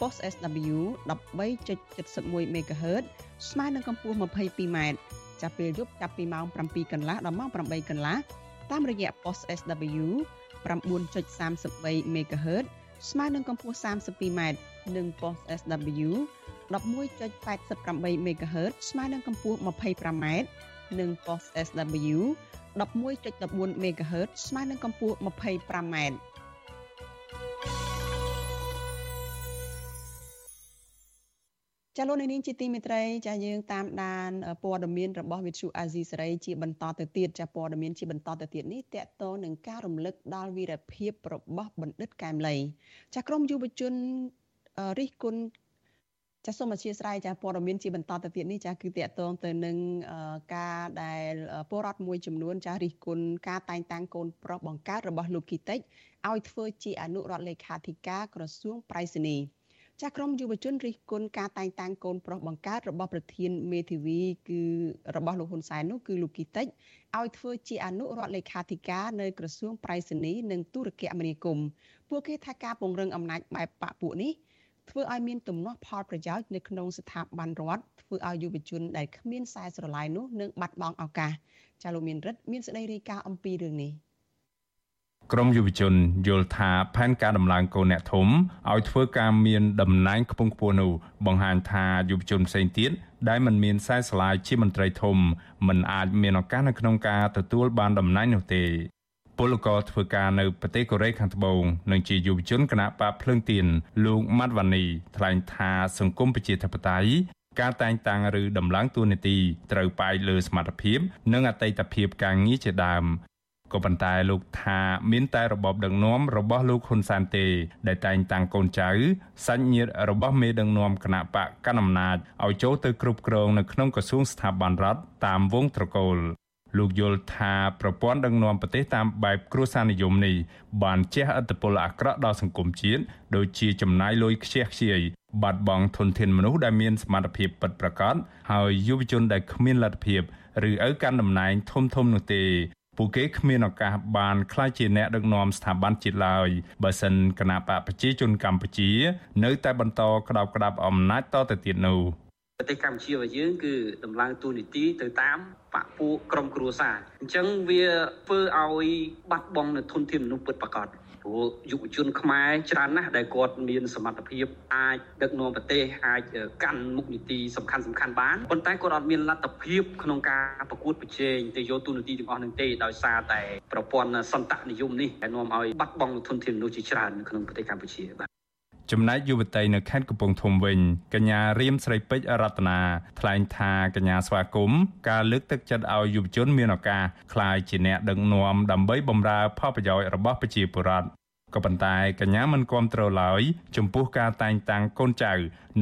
post SW 13.71 MHz ស្មើនឹងកម្ពស់ 22m ចាប់ពេលយប់ចាប់ពីម៉ោង7កន្លះដល់ម៉ោង8កន្លះតាមរយៈ post SW 9.33 MHz ស្មើនឹងកម្ពស់ 32m និង post SW 11.88 MHz ស្មើនឹងកម្ពស់ 25m និង post SW 11.14 MHz ស្មើនឹងកម្ពស់ 25m ចាលោកនាងជាទីមេត្រីចាយើងតាមដានព័ត៌មានរបស់វិទ្យុអាស៊ីសេរីជាបន្តទៅទៀតចាព័ត៌មានជាបន្តទៅទៀតនេះតកតនឹងការរំលឹកដល់វីរភាពរបស់បណ្ឌិតកែមលីចាក្រមយុវជនរិះគន់ចាសូមអធិស្ឋានចាព័ត៌មានជាបន្តទៅទៀតនេះចាគឺតកតងទៅនឹងការដែលពលរដ្ឋមួយចំនួនចារិះគន់ការតែងតាំងកូនប្រុសបង្កើតរបស់លោកគីតិចឲ្យធ្វើជាអនុរដ្ឋលេខាធិការក្រសួងប្រៃសណី ចាក្រមយុវជនរិះគន់ការតែងតាំងកូនប្រុសបង្កើតរបស់ប្រធានមេធាវីគឺរបស់លោកហ៊ុនសែននោះគឺលោកគីតិចឲ្យធ្វើជាអនុរដ្ឋលេខាធិការនៅក្រសួងប្រៃសណីនិងទូរគមនាគមន៍ពួកគេថាការពង្រឹងអំណាចបែបបពពួកនេះធ្វើឲ្យមានទំនាស់ផលប្រយោជន៍នៅក្នុងស្ថាប័នរដ្ឋធ្វើឲ្យយុវជនដែលគ្មានខ្សែស្រឡាយនោះនឹងបាត់បង់ឱកាសចាលោកមានរិទ្ធមានសេចក្តីរាយការណ៍អំពីរឿងនេះ។ ក្រមយុវជនយល់ថាផែនការដំឡើងកូនអ្នកធំឲ្យធ្វើការមានតំណែងខ្ពង់ខ្ពស់នោះបង្ហាញថាយុវជនផ្សេងទៀតដែលមិនមានខ្សែស្រឡាយជាមន្ត្រីធំមិនអាចមានឱកាសនៅក្នុងការទទួលបានតំណែងនោះទេពលករធ្វើការនៅប្រទេសកូរ៉េខាងត្បូងនិងជាយុវជនគណៈបកភ្លើងទៀនលោកម៉ាត់វ៉ានីថ្លែងថាសង្គមប្រជាធិបតេយ្យការតែងតាំងឬដំឡើងតួនាទីត្រូវផ្អែកលើសមត្ថភាព និងអតីតភាពការងារជាដើម ក៏ប៉ុន្តែលោកថាមានតែរបបដឹកនាំរបស់លោកហ៊ុនសែនទេ ដែលតែងតាំងកូនចៅសាច់ញាតិរបស់មេដឹកនាំគណៈបកកណ្ដាលអំណាចឲ្យចូលទៅគ្រប់គ្រងនៅក្នុងក្រសួងស្ថាប័នរដ្ឋតាមវងត្រកូលលោកយល់ថាប្រព័ន្ធដឹកនាំប្រទេសតាមបែបគ្រួសារនិយមនេះបានជះឥទ្ធិពលអាក្រក់ដល់សង្គមជាតិដូចជាចំណាយលុយខ្ជះខ្ជាយបាត់បង់ធនធានមនុស្សដែលមានសមត្ថភាពពិតប្រាកដហើយយុវជនដែលគ្មានលទ្ធភាពឬឪកាន់តំណែងធំធំនោះទេ ពួកគេគ្មានឱកាសបានក្លាយជាអ្នកដឹកនាំស្ថាប័នជាតិឡើយបើសិនគណៈបកប្រជាជនកម្ពុជា នៅតែបន្តក្តោបក្តាប់អំណាចតទៅទៀតនោះប្រទេសកម្ពុជារបស់យើងគឺដំឡើងទូនីតិទៅតាមបពពួកក្រុមគ្រួសារអញ្ចឹងវាធ្វើឲ្យបាត់បង់នៅធនធានមនុស្សពិតប្រាកដ ព្រោះយុវជនខ្មែរច្រើនណាស់ដែលគាត់មានសមត្ថភាពអាចដឹកនាំប្រទេសអាចកាន់មុខនីតិសំខាន់សំខាន់បានប៉ុន្តែគាត់អត់មានលទ្ធភាពក្នុងការប្រកួតប្រជែងទៅយកទូនាទីទាំងអស់នឹងទេដោយសារតែប្រព័ន្ធសន្តនិយមនេះដែលនាំឲ្យបាត់បង់ធនធានមនុស្សជាច្រើននៅក្នុងប្រទេសកម្ពុជាបាទចំណែកយុវតីនៅខេត្តកំពង់ធំវិញកញ្ញារៀមស្រីពេជ្ររតនាថ្លែងថាកញ្ញាស្វាគមន៍ការលើកទឹកចិត្តឲ្យយុវជនមានឱកាសក្លាយជាអ្នកដឹកនាំដើម្បីបម្រើផលប្រយោជន៍របស់ប្រជាពលរដ្ឋ ក៏ប៉ុន្តែកញ្ញាមិនគាំទ្រឡើយចំពោះការតែងតាំងកូនចៅ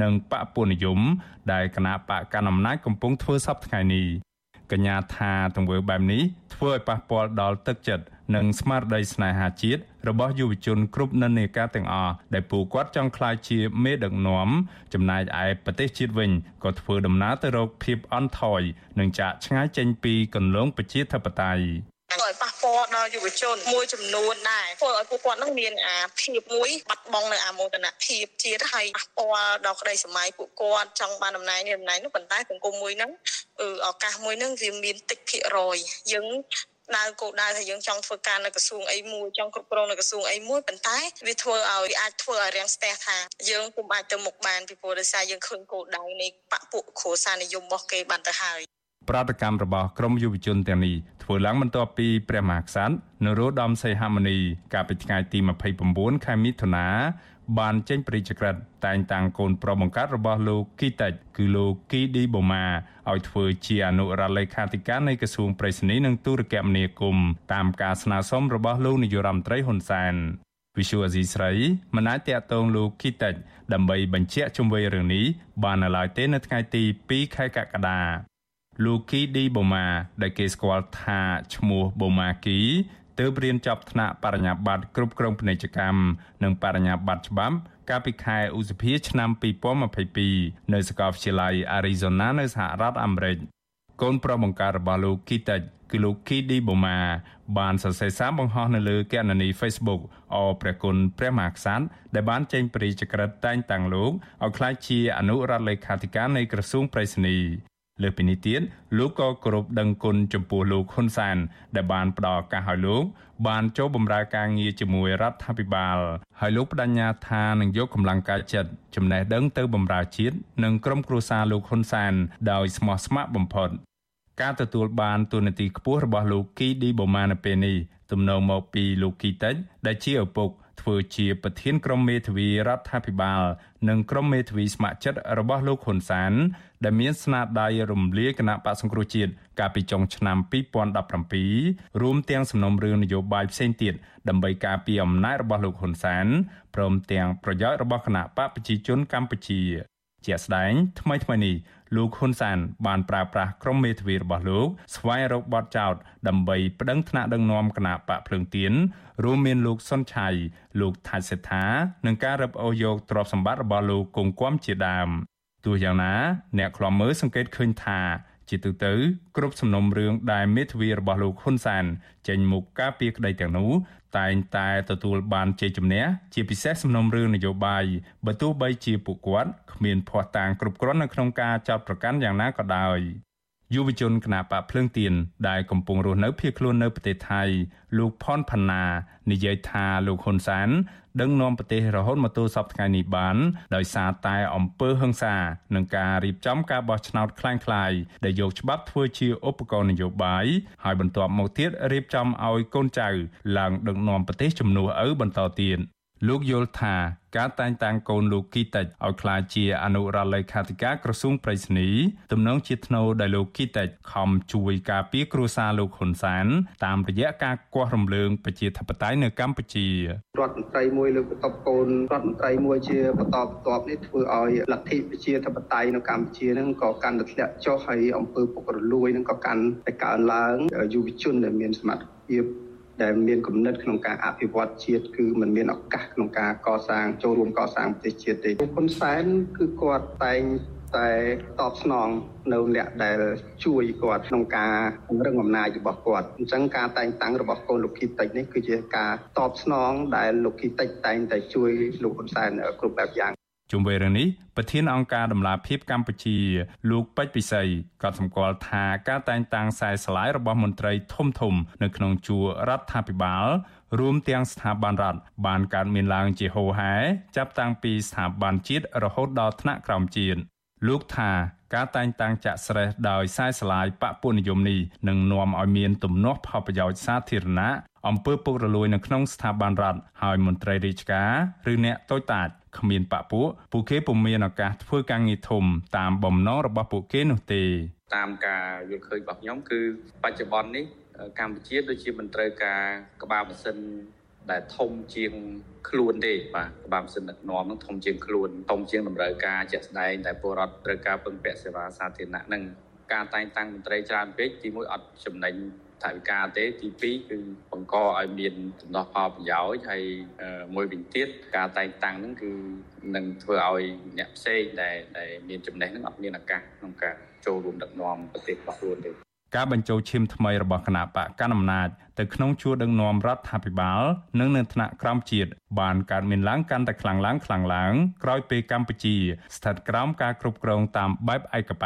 និងបពពួកនិយម ដែលគណៈបកកណ្ដាលអំណាចកំពុងធ្វើសពថ្ងៃនេះកញ្ញាថាទង្វើបែបនេះធ្វើឲ្យប៉ះពាល់ដល់ទឹកចិត្តនិងស្មារតីស្នេហាជាតិរបស់យុវជនគ្រប់និន្នាការទាំងអស់ដែលពួកគាត់ចង់ក្លាយជាមេដឹកនាំចំណែកឯប្រទេសជាតិវិញក៏ធ្វើដំណើរទៅរកភាពអន់ថយនិងចាកឆ្ងាយចេញពីគន្លងប្រជាធិបតេយ្យ ឲ្យប៉ះពាពាល់ដល់យុវជនមួយចំនួនដែរធ្វើឲ្យពួកគាត់នឹងមានអាភាពមួយបាត់បង់នៅអាមោទនភាពជាតិហើយប៉ះពាល់ដល់ក្តីសម័យពួកគាត់ចង់បានតំណែងនេះតំណែងនោះប៉ុន្តែសង្គមមួយហ្នឹងឱកាសមួយហ្នឹងវាមានតិចភាគរយយើងដៅគោលដៅថាយើងចង់ធ្វើការនៅក្រសួងអីមួយចង់គ្រប់គ្រងនៅក្រសួងអីមួយប៉ុន្តែវាធ្វើឲ្យអាចធ្វើឲ្យរាំងស្ទះថាយើងពុំអាចទៅមុខបានពីព្រោះដោយសារយើងឃើញគោលដៅនៃបពពួកគ្រួសារនិយមរបស់គេបានទៅហើយ ប្រតិកម្មរបស់ក្រមយុវជនទាំងនេះធ្វើឡើងបន្ទាប់ពីព្រះមហាក្សត្រនរោត្តមសីហមុនី កាលពីថ្ងៃទី29ខែមិថុនាបានចេញព្រះរាជក្រឹត្យតែងតាំងកូនប្រុសបង្កើតរបស់លោកគីតិចគឺលោកគីឌីបូម៉ាឲ្យធ្វើជាអនុរដ្ឋលេខាធិការនៃក្រសួងប្រៃសណីនិងទូរគមនាគមន៍តាមការស្នើសុំរបស់លោកនាយរដ្ឋមន្ត្រីហ៊ុនសែនវិសុវអាស៊ីស្រីមិនអាចតាក់ទងលោកគីតិចដើម្បីបញ្ជាក់ជុំវិញរឿងនេះបាននៅឡើយទេនៅថ្ងៃទី2ខែកក្កដា លោកគីឌីបូម៉ាដែលគេស្គាល់ថាឈ្មោះបូម៉ាគីទើបរៀនចប់ថ្នាក់បរិញ្ញាបត្រគ្រប់គ្រងពាណិជ្ជកម្មនិងបរិញ្ញាបត្រច្បាប់កាលពីខែឧសភាឆ្នាំ2022នៅសាកលវិទ្យាល័យ Arizona នៅសហរដ្ឋអាមេរិកកូនប្រុសបង្ការរបស់លោកគីតិចគឺលោកគីឌីបូម៉ាបានសរសេរសារបង្ហោះនៅលើគណនី Facebook អព្រះគុណព្រះមហាក្សត្រដែលបានចេញព្រះរាជក្រឹត្យតែងតាំងលោកឲ្យក្លាយជាអនុរដ្ឋលេខាធិការនៃក្រសួងប្រៃសណី លើពីនេះទៀតលោកក៏គោរពដឹងគុណចំពោះលោកហ៊ុនសាន ដែលបានផ្ដល់ឱកាសឲ្យលោក បានចូលបម្រើការងារជាមួយរដ្ឋាភិបាលហើយលោកបដញ្ញាថានឹងយកកម្លាំងកាយចិត្តចំណេះដឹងទៅបម្រើជាតិនិងក្រុមគ្រួសារលោកហ៊ុនសាន ដោយស្មោះស្ម័គ្របំផុតការទទួលបានទូនាទីខ្ពស់របស់លោកគីឌីបូម៉ានៅពេលនេះទំនងមកពីលោកគីតិចដែលជាឪពុក ធ្វើជាប្រធានក្រុមមេធាវីរដ្ឋាភិបាល និងក្រុមមេធាវីស្ម័គ្រចិត្តរបស់លោកហ៊ុនសាន ដែលមានស្នាដៃរំលាយគណៈបកសង្គ្រោះជាតិកាលពីចុងឆ្នាំ2017រួមទាំងសំណុំរឿងនយោបាយផ្សេងទៀតដើម្បីការពារអំណាចរបស់លោកហ៊ុនសានព្រមទាំងប្រយោជន៍របស់គណៈបកប្រជាជនកម្ពុជា ជាក់ស្ដែងថ្មីថ្មីនេះលោកហ៊ុនសានបានប្រើប្រាស់ក្រុមមេធាវីរបស់លោកស្វែងរកបទចោទដើម្បីប្តឹងថ្នាក់ដឹកនាំគណៈបកភ្លើងទៀនរួមមានលោកសុនឆៃលោកថាច់សេដ្ឋានិងការរឹបអូសយកទ្រព្យសម្បត្តិរបស់លោកគង់គំជាដើមទោះយ៉ាងណា អ្នកខ្លាំមើលសង្កេតឃើញថា ជាទូទៅគ្រប់សំណុំរឿងដែលមេធាវីរបស់លោកហ៊ុនសាន ចេញមុខការពីក្តីទាំងនោះតែងតែទទួលបានជ័យជំនះជាពិសេសសំណុំរឿងនយោបាយបើទោះបីជាពួកគាត់គ្មានភ័ស្តុតាងគ្រប់គ្រាន់នៅក្នុងការចោទប្រកាន់យ៉ាងណាក៏ដោយ យុវជនគណបកភ្លើងទៀនដែលកំពុងរស់នៅភៀសខ្លួននៅប្រទេសថៃលោកផនផាណានិយាយថាលោកហ៊ុនសានដឹកនាំប្រទេសរហូតមកទល់សពថ្ងៃនេះបានដោយសារតែអំពើហិង្សានិងការរៀបចំការបោះឆ្នោតคล้ายៗដែលយកច្បាប់ធ្វើជាឧបករណ៍នយោបាយហើយបន្ទាប់មកទៀតរៀបចំឲ្យកូនចៅឡើងដឹកនាំប្រទេសជំនួសឪបន្តទៀត លោកយល់ថាការតែងតាំងកូនលោកគីតិចឲ្យក្លាយជាអនុរដ្ឋលេខាធិការក្រសួងប្រៃសណីទំនងជាថ្នូរដែលលោកគីតិចខំជួយការពារគ្រួសារលោកហ៊ុនសាន តាមរយៈការគាស់រំលើងប្រជាធិបតេយ្យនៅកម្ពុជារដ្ឋមន្ត្រីមួយលើកបន្ទប់កូនរដ្ឋមន្ត្រីមួយជាបន្តបន្ទាប់នេះធ្វើឲ្យលទ្ធិប្រជាធិបតេយ្យនៅកម្ពុជានឹងក៏កាន់តែធ្លាក់ចុះហើយអំពើពុករលួយនឹងក៏កាន់តែកើនឡើងយុវជនដែលមានសមត្ថភាព ដែលមានគំនិតក្នុងការអភិវឌ្ឍជាតិគឺมันមានឱកាសក្នុងការកសាងចូលរួមកសាងប្រទេសជាតិទេលោកហ៊ុនសែនគឺគាត់តែងតែតបស្នងនៅអ្នកដែលជួយគាត់ក្នុងការពង្រឹងអំណាចរបស់គាត់អញ្ចឹងការតែងតាំងរបស់កូនលោកគីតិចនេះគឺជាការតបស្នងដែលលោកគីតិចតែងតែជួយលោកហ៊ុនសែនគ្រប់បែបយ៉ាង ជុំវិញរឿងនេះប្រធានអង្គការដំឡាភិបកម្ពុជា លោកពេជ្រពិសីក៏សម្គាល់ថាការតែងតាំងខ្សែស្លាយរបស់មន្ត្រីធំធំ នៅក្នុងជួររដ្ឋាភិបាល រួមទាំងស្ថាប័នរដ្ឋបានកើតមានឡើងជាហូរហែចាប់តាំងពីស្ថាប័នជាតិរហូតដល់ថ្នាក់ក្រោមជាតិលោកថាការតែងតាំងចាក់ស្រេះដោយខ្សែស្លាយបពុនិយមនេះនឹងនាំឲ្យមានទំនាស់ផលប្រយោជន៍សាធារណៈ អំពើពុករលួយនៅក្នុងស្ថាប័នរដ្ឋហើយមន្ត្រីរាជការឬអ្នកតូចតាចគ្មានបពពួកពួកគេពុំមានឱកាសធ្វើការងារធំតាមបំណងរបស់ពួកគេនោះទេតាមការយល់ឃើញរបស់ខ្ញុំគឺបច្ចុប្បន្ននេះកម្ពុជាដូចជាមិនត្រូវការក្បាលម៉ាស៊ីនដែលធំជាងខ្លួនទេបាទក្បាលម៉ាស៊ីនដឹកនាំនឹងធំជាងខ្លួនធំជាងតម្រូវការជាក់ស្ដែងដែលពលរដ្ឋត្រូវការពឹងពាក់សេវាសាធារណៈនឹងការតែងតាំងមន្ត្រីច្រើនពេកទីមួយអត់ចំណេញ ថវិកាទេទី2គឺបង្កឲ្យមានចំណោះផលប្រយោជន៍ហើយមួយវិញទៀតការតែងតាំងហ្នឹងគឺនឹងធ្វើឲ្យអ្នកផ្សេងដែលដែលមានចំណេះហ្នឹងអត់មានឱកាសក្នុងការចូលរួមដឹកនាំប្រទេសរបស់ខ្លួនទេការបញ្ចូលឈាមថ្មីរបស់គណៈបកកណ្ដាលអំណាចទៅក្នុងជួរដឹកនាំរដ្ឋាភិបាលនិងនៅថ្នាក់ក្រោមជាតិបានកើតមានឡើងកាន់តែខ្លាំងឡើងខ្លាំងឡើងក្រោយពេលកម្ពុជាស្ថិតក្រោមការគ្រប់គ្រងតាមបែបឯកប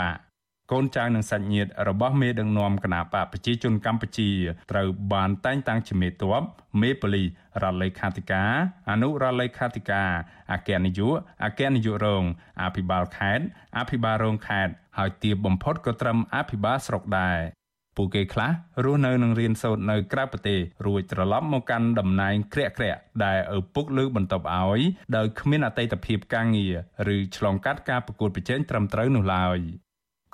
កកូនចៅនិងសាច់ញាតិរបស់មេដឹកនាំគណបកប្រជាជនកម្ពុជាត្រូវបានតែងតាំងជាមេតបមេប៉ូលីសរដ្ឋលេខាធិការអនុរដ្ឋលេខាធិការអគ្គនាយកអគ្គនាយករងអភិបាលខេត្តអភិបាលរងខេត្តហើយទាបបំផុតក៏ត្រឹមអភិបាលស្រុកដែរពួកគេខ្លះរស់នៅនឹងរៀនសូត្រនៅក្រៅប្រទេសរួចត្រឡប់មកកាន់តំណែងក្រាក់ក្រាក់ដែលឪពុកលើកបន្ទប់ឲ្យដោយគ្មានអតីតភាពការងារឬឆ្លងកាត់ការប្រកួតប្រជែងត្រឹមត្រូវនោះឡើយ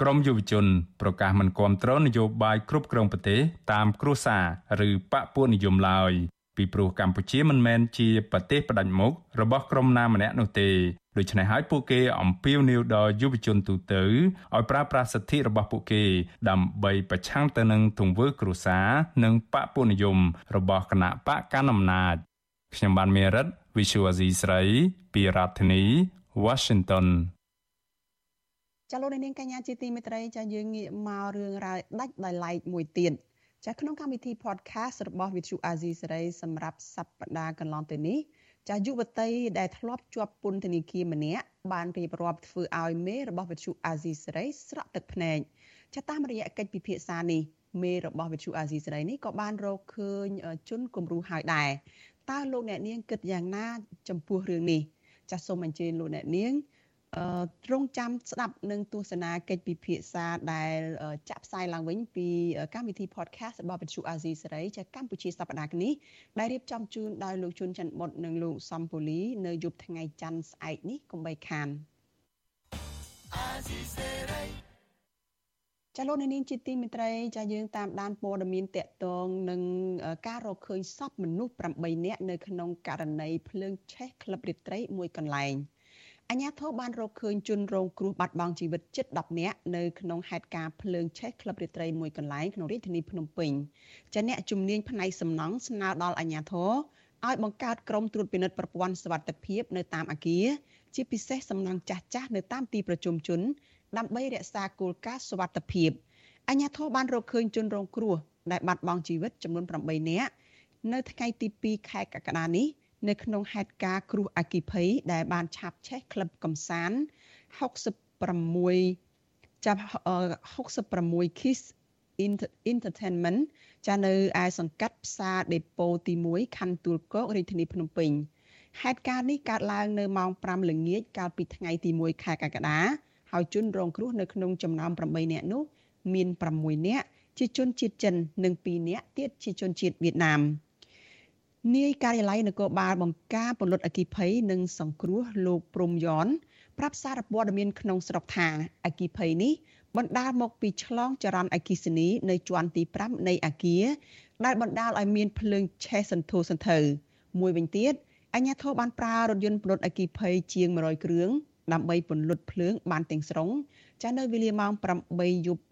ក្រមយុវជន ប្រកាសមិនគាំទ្រនយោបាយគ្រប់គ្រងប្រទេសតាមគ្រួសារឬបកពួកនិយមឡើយពីព្រោះកម្ពុជាមិនមែនជាប្រទេសផ្ដាច់មុខរបស់ក្រុមណាម្នាក់នោះទេដូច្នេះហើយពួកគេអំពាវនាវដល់យុវជនទូទៅឲ្យប្រើប្រាស់សិទ្ធិរបស់ពួកគេ ដើម្បីប្រឆាំងទៅនឹងទង្វើគ្រួសារនិងបកពួកនិយមរបស់គណៈបកកណ្ដាលអំណាចខ្ញុំបានមេរិត Visual Asia ស្រី ពីរដ្ឋធានី Washington ចាលោកនាងកញ្ញាជាទីមេត្រីចាយើងងាកមករឿងរ៉ាវដាច់ដោយឡែកមួយទៀតចាក្នុងកម្មវិធី podcast របស់ Vithu Azizi សេរីសម្រាប់សប្តាហ៍កន្លងទៅនេះចាយុវតីដែលធ្លាប់ជាប់ពន្ធនាគារម្នាក់បានរៀបរាប់ធ្វើឲ្យមេរបស់វិទ្យុអាស៊ីសេរីស្រក់ទឹកភ្នែកចាតាមរយៈកិច្ចពិភាក្សានេះមេរបស់វិទ្យុអាស៊ីសេរីនេះក៏បានរកឃើញជនគំរូហើយដែរតើលោកអ្នកនាងគិតយ៉ាងណាចំពោះរឿងនេះចាសសូមអញ្ជើញលោកអ្នកនាង ត្រង់ចាំស្ដាប់នឹងទស្សនាកិច្ចពិភាក្សាដែលចាក់ផ្សាយឡើងវិញពីកម្មវិធី podcast របស់វិទ្យុអាស៊ីសេរីចាកម្ពុជាសប្តាហ៍នេះដែលរៀបចំជូនដោយលោកជុនច័ន្ទបុតនិងលោកសំពូលីនៅយប់ថ្ងៃច័ន្ទស្អែកនេះកុំបីខានអាស៊ីសេរីចាលោកនាងជាទីមេត្រីចាយើងតាមដានព័ត៌មានតកតងនឹងការរកឃើញសពមនុស្ស8នាក់នៅក្នុងករណីភ្លើងឆេះក្លឹបរាត្រីមួយកន្លែង។ អញ្ញាធិបបានរកឃើញជនរងគ្រោះបាត់បង់ជីវិតជិត10នាក់នៅក្នុងហេតុការណ៍ភ្លើងឆេះក្លឹបរាត្រីមួយកន្លែងក្នុងរាជធានីភ្នំពេញចាអ្នកជំនាញផ្នែកសំណង់ស្នើដល់អញ្ញាធិបឲ្យបង្កើតក្រុមត្រួតពិនិត្យប្រព័ន្ធសុវត្ថិភាពនៅតាមអគារជាពិសេសសំណង់ចាស់ចាស់នៅតាមទីប្រជុំជន ដើម្បីរក្សាគោលការណ៍សុវត្ថិភាពអញ្ញាធិបបានរកឃើញជនរងគ្រោះដែលបាត់បង់ជីវិតចំនួន8នាក់នៅថ្ងៃទី2ខែកក្កដានេះ នៅក្នុងហេតុការណ៍គ្រោះអគិភ័យដែលបានឆាបឆេះក្លឹបកំសាន្ត66ចាប់66 Kiss Entertainment ចានៅឯសង្កាត់ផ្សារដេប៉ូទី1ខណ្ឌទួលគោករាជធានីភ្នំពេញហេតុការណ៍នេះកើតឡើងនៅម៉ោង5ល្ងាចកាលពីថ្ងៃទី1ខែកក្កដាហើយជនរងគ្រោះនៅក្នុងចំណោម8នាក់នោះមាន6នាក់ជាជនជាតិចិននិង2នាក់ទៀតជាជនជាតិវៀតណាម។ នាយការិយាល័យនគរបាលបង្ការពលរដ្ឋអគិភ័យនិងសង្គ្រោះលោកព្រំយ៉នប្រាប់សារព័ត៌មានក្នុងស្រុកថាអគិភ័យនេះបណ្ដាលមកពីឆ្លងចរន្តអគិសនីនៅជាន់ទី5នៃអាគារដែលបណ្ដាលឲ្យមានភ្លើងឆេះសន្ធោសន្ធៅមួយវិញទៀតអញ្ញាធិបបានប្រើរថយន្តពន្លត់អគិភ័យជាង100គ្រឿងដើម្បីពន្លត់ភ្លើងបានទាំងស្រុងចានៅវេលាម៉ោង8យប់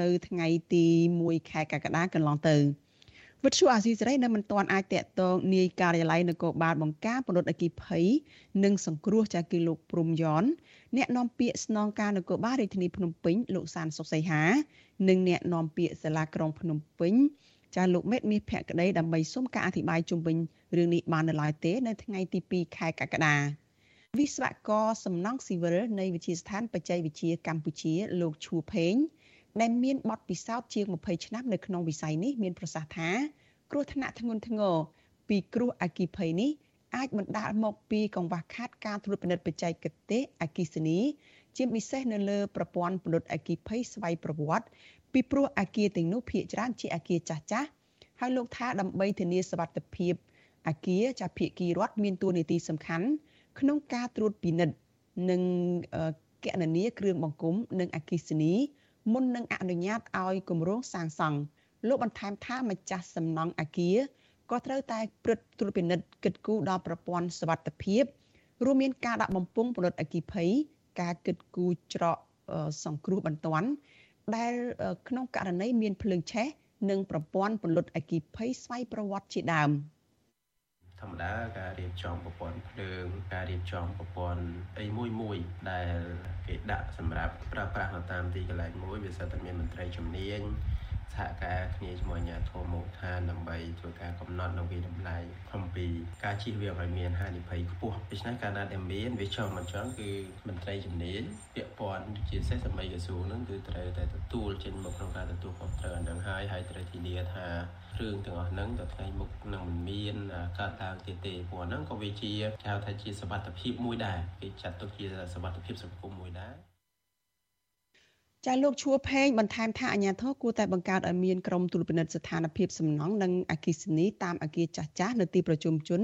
នៅថ្ងៃទី1ខែកក្កដាកន្លងទៅ វិទ្យុអាស៊ីសេរីនៅមិនទាន់អាចតាក់ទងនាយការិយាល័យនគរបាលបង្ការពលរដ្ឋអគិភ័យនិងសង្គ្រោះចាគីលោកព្រំយ៉នអ្នកនាំពាក្យស្នងការនគរបាលរាជធានីភ្នំពេញលោកសានសុកសីហា និងអ្នកនាំពាក្យសាលាក្រុងភ្នំពេញចាលោកមេតមាសភក្តីដើម្បីសុំការអធិប្បាយជុំវិញរឿងនេះបាននៅឡើយទេ នៅថ្ងៃទី2ខែកក្កដាវិស្វករសំណង់ស៊ីវិលនៃវិទ្យាស្ថានបច្ចេកវិទ្យាកម្ពុជាលោកឈួផេង ដែលមានបទពិសោធន៍ជាង20ឆ្នាំនៅក្នុងវិស័យនេះមានប្រសាសន៍ថាគ្រោះថ្នាក់ធ្ងន់ធ្ងរពីគ្រោះអគ្គិភ័យនេះអាចបណ្ដាលមកពីកង្វះខាតការត្រួតពិនិត្យបច្ចេកទេសអគ្គិសនី ជាពិសេសនៅលើប្រព័ន្ធពន្លត់អគ្គិភ័យស្វ័យប្រវត្តិពីព្រោះអគារទាំងនោះភាគច្រើនជាអគារចាស់ចាស់ហើយលោកថាដើម្បីធានាសុវត្ថិភាពអគារចាភាគីរដ្ឋមានតួនាទីសំខាន់ក្នុងការត្រួតពិនិត្យនិងកណនាគ្រឿងបង្គុំនិងអគ្គិសនី មុននឹងអនុញ្ញាតឲ្យគម្រោងសាងសង់លោកបន្ថែមថាម្ចាស់សំណង់អាគារក៏ត្រូវតែព្រឹត្តត្រួតពិនិត្យគិតគូរដល់ប្រព័ន្ធសវត្ថិភាពរួមមានការដាក់បំពង់ពលិតអគិភ័យការគិតគូរច្រកសង្គ្រោះបន្ទាន់ដែលក្នុងករណីមានភ្លើងឆេះនិងប្រព័ន្ធពលិតអគិភ័យស្វ័យប្រវត្តិជាដើម។ ធម្មតាការរៀបចំប្រព័ន្ធភ្លើងការរៀបចំប្រព័ន្ធអីមួយមួយដែលគេដាក់សម្រាប់ប្រើប្រាស់នៅតាមទីកន្លែងមួយវាសិតតែមានមន្ត្រីជំនាញ សហការគ្នាជាមួយអាជ្ញាធរមូលដ្ឋានដើម្បីធ្វើការកំណត់នៅវិតម្លៃអំពីការជិះវាឲ្យមានហានិភ័យខ្ពស់ដូច្នេះការណាត់ដែលមានវាចង់មិនចង់គឺមន្ត្រីជំនាញពាក់ព័ន្ធជាពិសេសសម័យក្រសួងហ្នឹងគឺត្រូវតែទទួលចេញមកក្នុងការទទួលខុសត្រូវហ្នឹងហើយហើយត្រូវធានាថាគ្រឿងទាំងអស់ហ្នឹងដល់ថ្ងៃមុខនឹងមិនមានកើតឡើងទៀតទេព្រោះហ្នឹងក៏វាជាគេហៅថាជាសវត្ថភាពមួយដែរគេចាត់ទុកជាសវត្ថភាពសង្គមមួយដែរ ចាលោកឈួរផេងបន្ថែមថាអាញាធរគួរតែបង្កើតឲ្យមានក្រុមទូលពិនិត្យស្ថានភាពសំណង់និងអគិសនីតាមអគារចាស់ចាស់នៅទីប្រជុំជន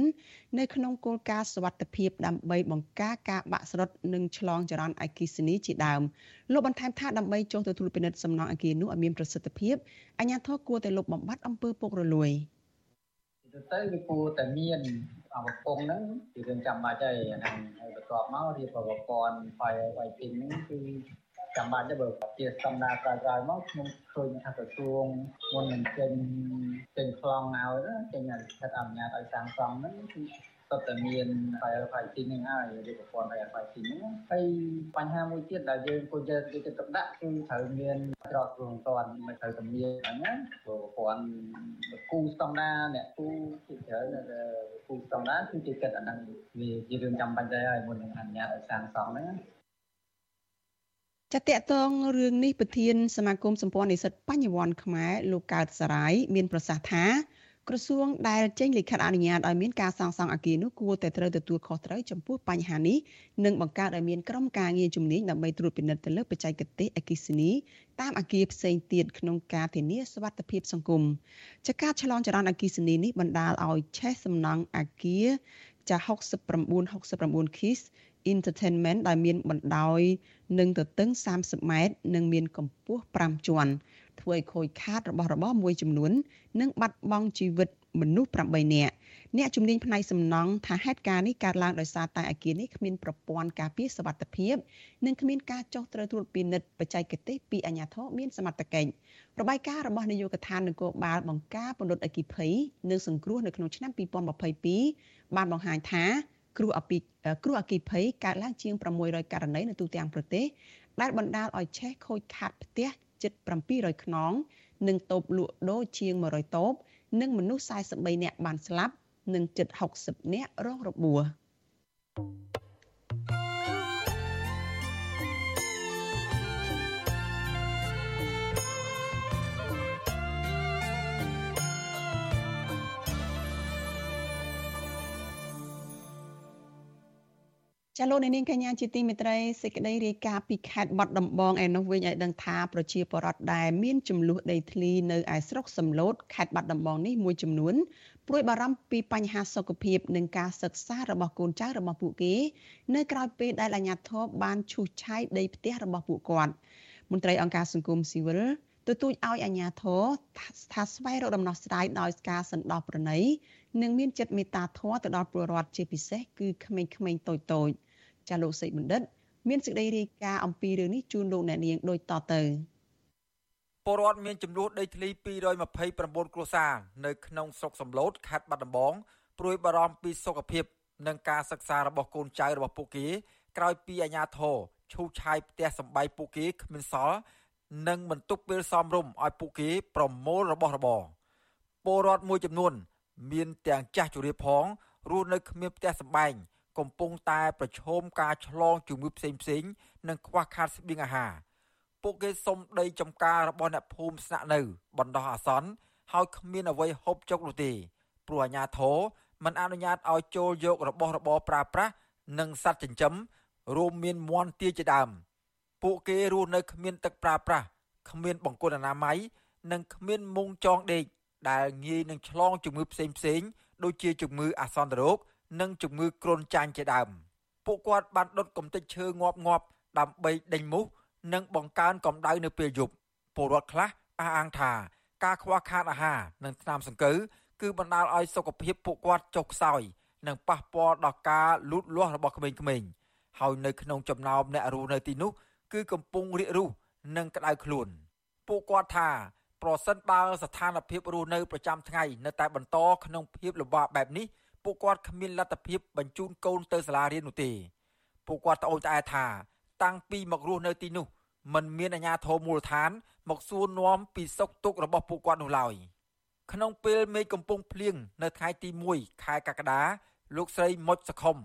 នៅក្នុងគោលការណ៍សวัสดิភាពដើម្បីបង្ការការបាក់ស្រុតនិងឆ្លងចរន្តអគិសនីជាដើមលោកបន្ថែមថាដើម្បីចុះទៅទូលពិនិត្យសំណង់អគារនោះឲ្យមានប្រសិទ្ធភាពអាញាធរគួរតែលុបបំបាត់អំពើពុករលួយទៅវាគួរតែមានអវពងហ្នឹងជារឿងចាំបាច់ហើយអាហ្នឹងហើយបន្ទាប់មករៀបប្រព័ន្ធ fire fighting ហ្នឹងគឺ ចាំបាច់ទេបើជាស្តង់ដារក្រោយៗមកខ្ញុំឃើញថាក្រសួងមុននឹងចេញចេញខ្លងឲ្យចេញអនុញ្ញាតអនុញ្ញាតឲ្យសាងសង់ហ្នឹងគឺសុទ្ធតែមាន file fighting ហ្នឹងហើយឬប្រព័ន្ធ file fighting ហ្នឹងហើយបញ្ហាមួយទៀតដែលយើងគួរយកទៅទឹកដាក់គឺត្រូវមានច្រកគ្រោះតន់មិនត្រូវតែមានអញ្ចឹងព្រោះប្រព័ន្ធគូស្តង់ដាអ្នកគូជាច្រើនគូស្តង់ដាគឺជាគិតអាហ្នឹងវាជារឿងចាំបាច់ដែរហើយមុននឹងអនុញ្ញាតឲ្យសាងសង់ហ្នឹង ចាតកតងរឿងនេះប្រធានសមាគមសម្ព័ន្ធនិស្សិតបញ្ញវន្តខ្មែរលោកកើតសរាយមានប្រសាសន៍ថាក្រសួងដែលចេញលិខិតអនុញ្ញាតឲ្យមានការសាងសង់អគារនោះគួរតែត្រូវទទួលខុសត្រូវចំពោះបញ្ហានេះនិងបង្កើតឲ្យមានក្រុមការងារជំនាញដើម្បីត្រួតពិនិត្យទៅលើបច្ចេកទេសអគិសនីតាមអគារផ្សេងទៀតក្នុងការធានាសុវត្ថិភាពសង្គមចាការឆ្លងចរន្តអគិសនីនេះបណ្ដាលឲ្យឆេះសំណង់អគារចា69 69 KIS Entertainment ដែលមានបណ្ដោយនិងទទឹង30ម៉ែត្រនិងមានកម្ពស់5ជាន់ធ្វើឲ្យខូចខាតរបស់របរមួយចំនួន និងបាត់បង់ជីវិតមនុស្ស8នាក់អ្នកជំនាញផ្នែកសំណង់ថាហេតុការណ៍នេះកើតឡើងដោយសារតែអគារនេះគ្មានប្រព័ន្ធការពារសុវត្ថិភាពនិងគ្មានការចុះត្រូវត្រួតពិនិត្យបច្ចេកទេសពីអាជ្ញាធរមានសមត្ថកិច្ចរបាយការណ៍របស់នាយកដ្ឋាននគរបាលបង្ការពន្លត់អគិភ័យនិងសង្គ្រោះនៅក្នុងឆ្នាំ2022បានបង្ហាញថា គ្រោះអពីគ្រោះអគិភ័យកើតឡើងជាង600ករណីនៅទូទាំងប្រទេសដែលបណ្ដាលឲ្យឆេះខូចខាតផ្ទះជិត700ខ្នង និងតូបលក់ដូរជាង100តូបនិងមនុស្ស43នាក់បានស្លាប់និងជិត60នាក់រងរបួស។ ចាលោកនាងកញ្ញាជាទីមេត្រីសេចក្តីរាយការណ៍ពីខេត្តបាត់ដំបងឯនោះវិញឲ្យដឹងថាប្រជាពលរដ្ឋដែលមានចំនួនដីធ្លីនៅឯស្រុកសំឡូតខេត្តបាត់ដំបងនេះមួយចំនួនព្រួយបារម្ភពីបញ្ហាសុខភាពនិងការសិក្សារបស់កូនចៅរបស់ពួកគេ នៅក្រៅពេលដែលអាជ្ញាធរបានឈូសឆាយដីផ្ទះរបស់ពួកគាត់មន្ត្រីអង្គការសង្គមស៊ីវិលទទូចឲ្យអាជ្ញាធរថាស្វែងរកដំណោះស្រាយដោយការសន្តោសប្រណីនិងមានចិត្តមេត្តាធម៌ទៅដល់ពលរដ្ឋជាពិសេសគឺក្មេងៗតូចៗ ចាលោកសេចបណ្ឌិត មានសេចក្តីរាយការណ៍អំពីរឿងនេះជូនលោកអ្នកនាងដូចតទៅពលរដ្ឋមានចំនួនដីធ្លី229គ្រួសារនៅក្នុងស្រុកសំឡូតខេត្តបាត់ដំបងព្រួយបារម្ភពីសុខភាព និងការសិក្សារបស់កូនចៅរបស់ពួកគេក្រោយពីអាជ្ញាធរឈូសឆាយផ្ទះសម្បែងពួកគេគ្មានសល់និងមិនទុកពេលសមរម្យឲ្យពួកគេប្រមូលរបស់របរពលរដ្ឋមួយចំនួន មានទាំងចាស់ជរាផងរស់នៅគ្មានផ្ទះសម្បែង កំពុងតែប្រឈមការឆ្លងជំងឺផ្សេងផ្សេងនិងខ្វះខាតស្បៀងអាហារពួកគេសុំដីចំការរបស់អ្នកភូមិស្នាក់នៅបណ្ដោះអាសន្នហើយគ្មានអ្វីហូបចុកនោះទេព្រោះអាជ្ញាធរមិនអនុញ្ញាតឲ្យចូលយករបស់របរប្រើប្រាស់និងសត្វចិញ្ចឹមរួមមានមាន់ទាជាដើមពួកគេរស់នៅគ្មានទឹកប្រើប្រាស់គ្មានបង្គន់អនាម័យនិងគ្មានមុងចងដេកដែលងាយនឹងឆ្លងជំងឺផ្សេងផ្សេងដូចជាជំងឺអាសន្នរោគ និងជំងឺគ្រុនចាញ់ជាដើមពួកគាត់បានដុតកំទេចឈើងាប់ងាប់ដើម្បីដេញមូសនិងបង្កើនកម្ដៅនៅពេលយប់ពលរដ្ឋខ្លះអះអាងថាការខ្វះខាតអាហារនិងថ្នាំសង្កូវគឺបណ្ដាលឲ្យសុខភាពពួកគាត់ចុះខ្សោយនិងប៉ះពាល់ដល់ការលូតលាស់របស់ក្មេងៗហើយនៅក្នុងចំណោមអ្នករស់នៅទីនោះ គឺកំពុងរាករូសនិងក្តៅខ្លួន ពួកគាត់ថាប្រសិនបើស្ថានភាពរស់នៅប្រចាំថ្ងៃនៅតែបន្តក្នុងភាពលំបាកបែបនេះ ពួកគាត់គ្មានលទ្ធភាពបញ្ជូនកូនទៅសាលារៀននោះទេពួកគាត់ត្អូញត្អែថា តាំងពីមករស់នៅទីនោះមិនមានអាជ្ញាធរមូលដ្ឋាន មកសួរនាំពីសុខទុក្ខរបស់ពួកគាត់នោះឡើយក្នុងពេលមេឃកំពុងភ្លៀងនៅថ្ងៃទី1ខែកក្កដាលោកស្រីមុចសខុម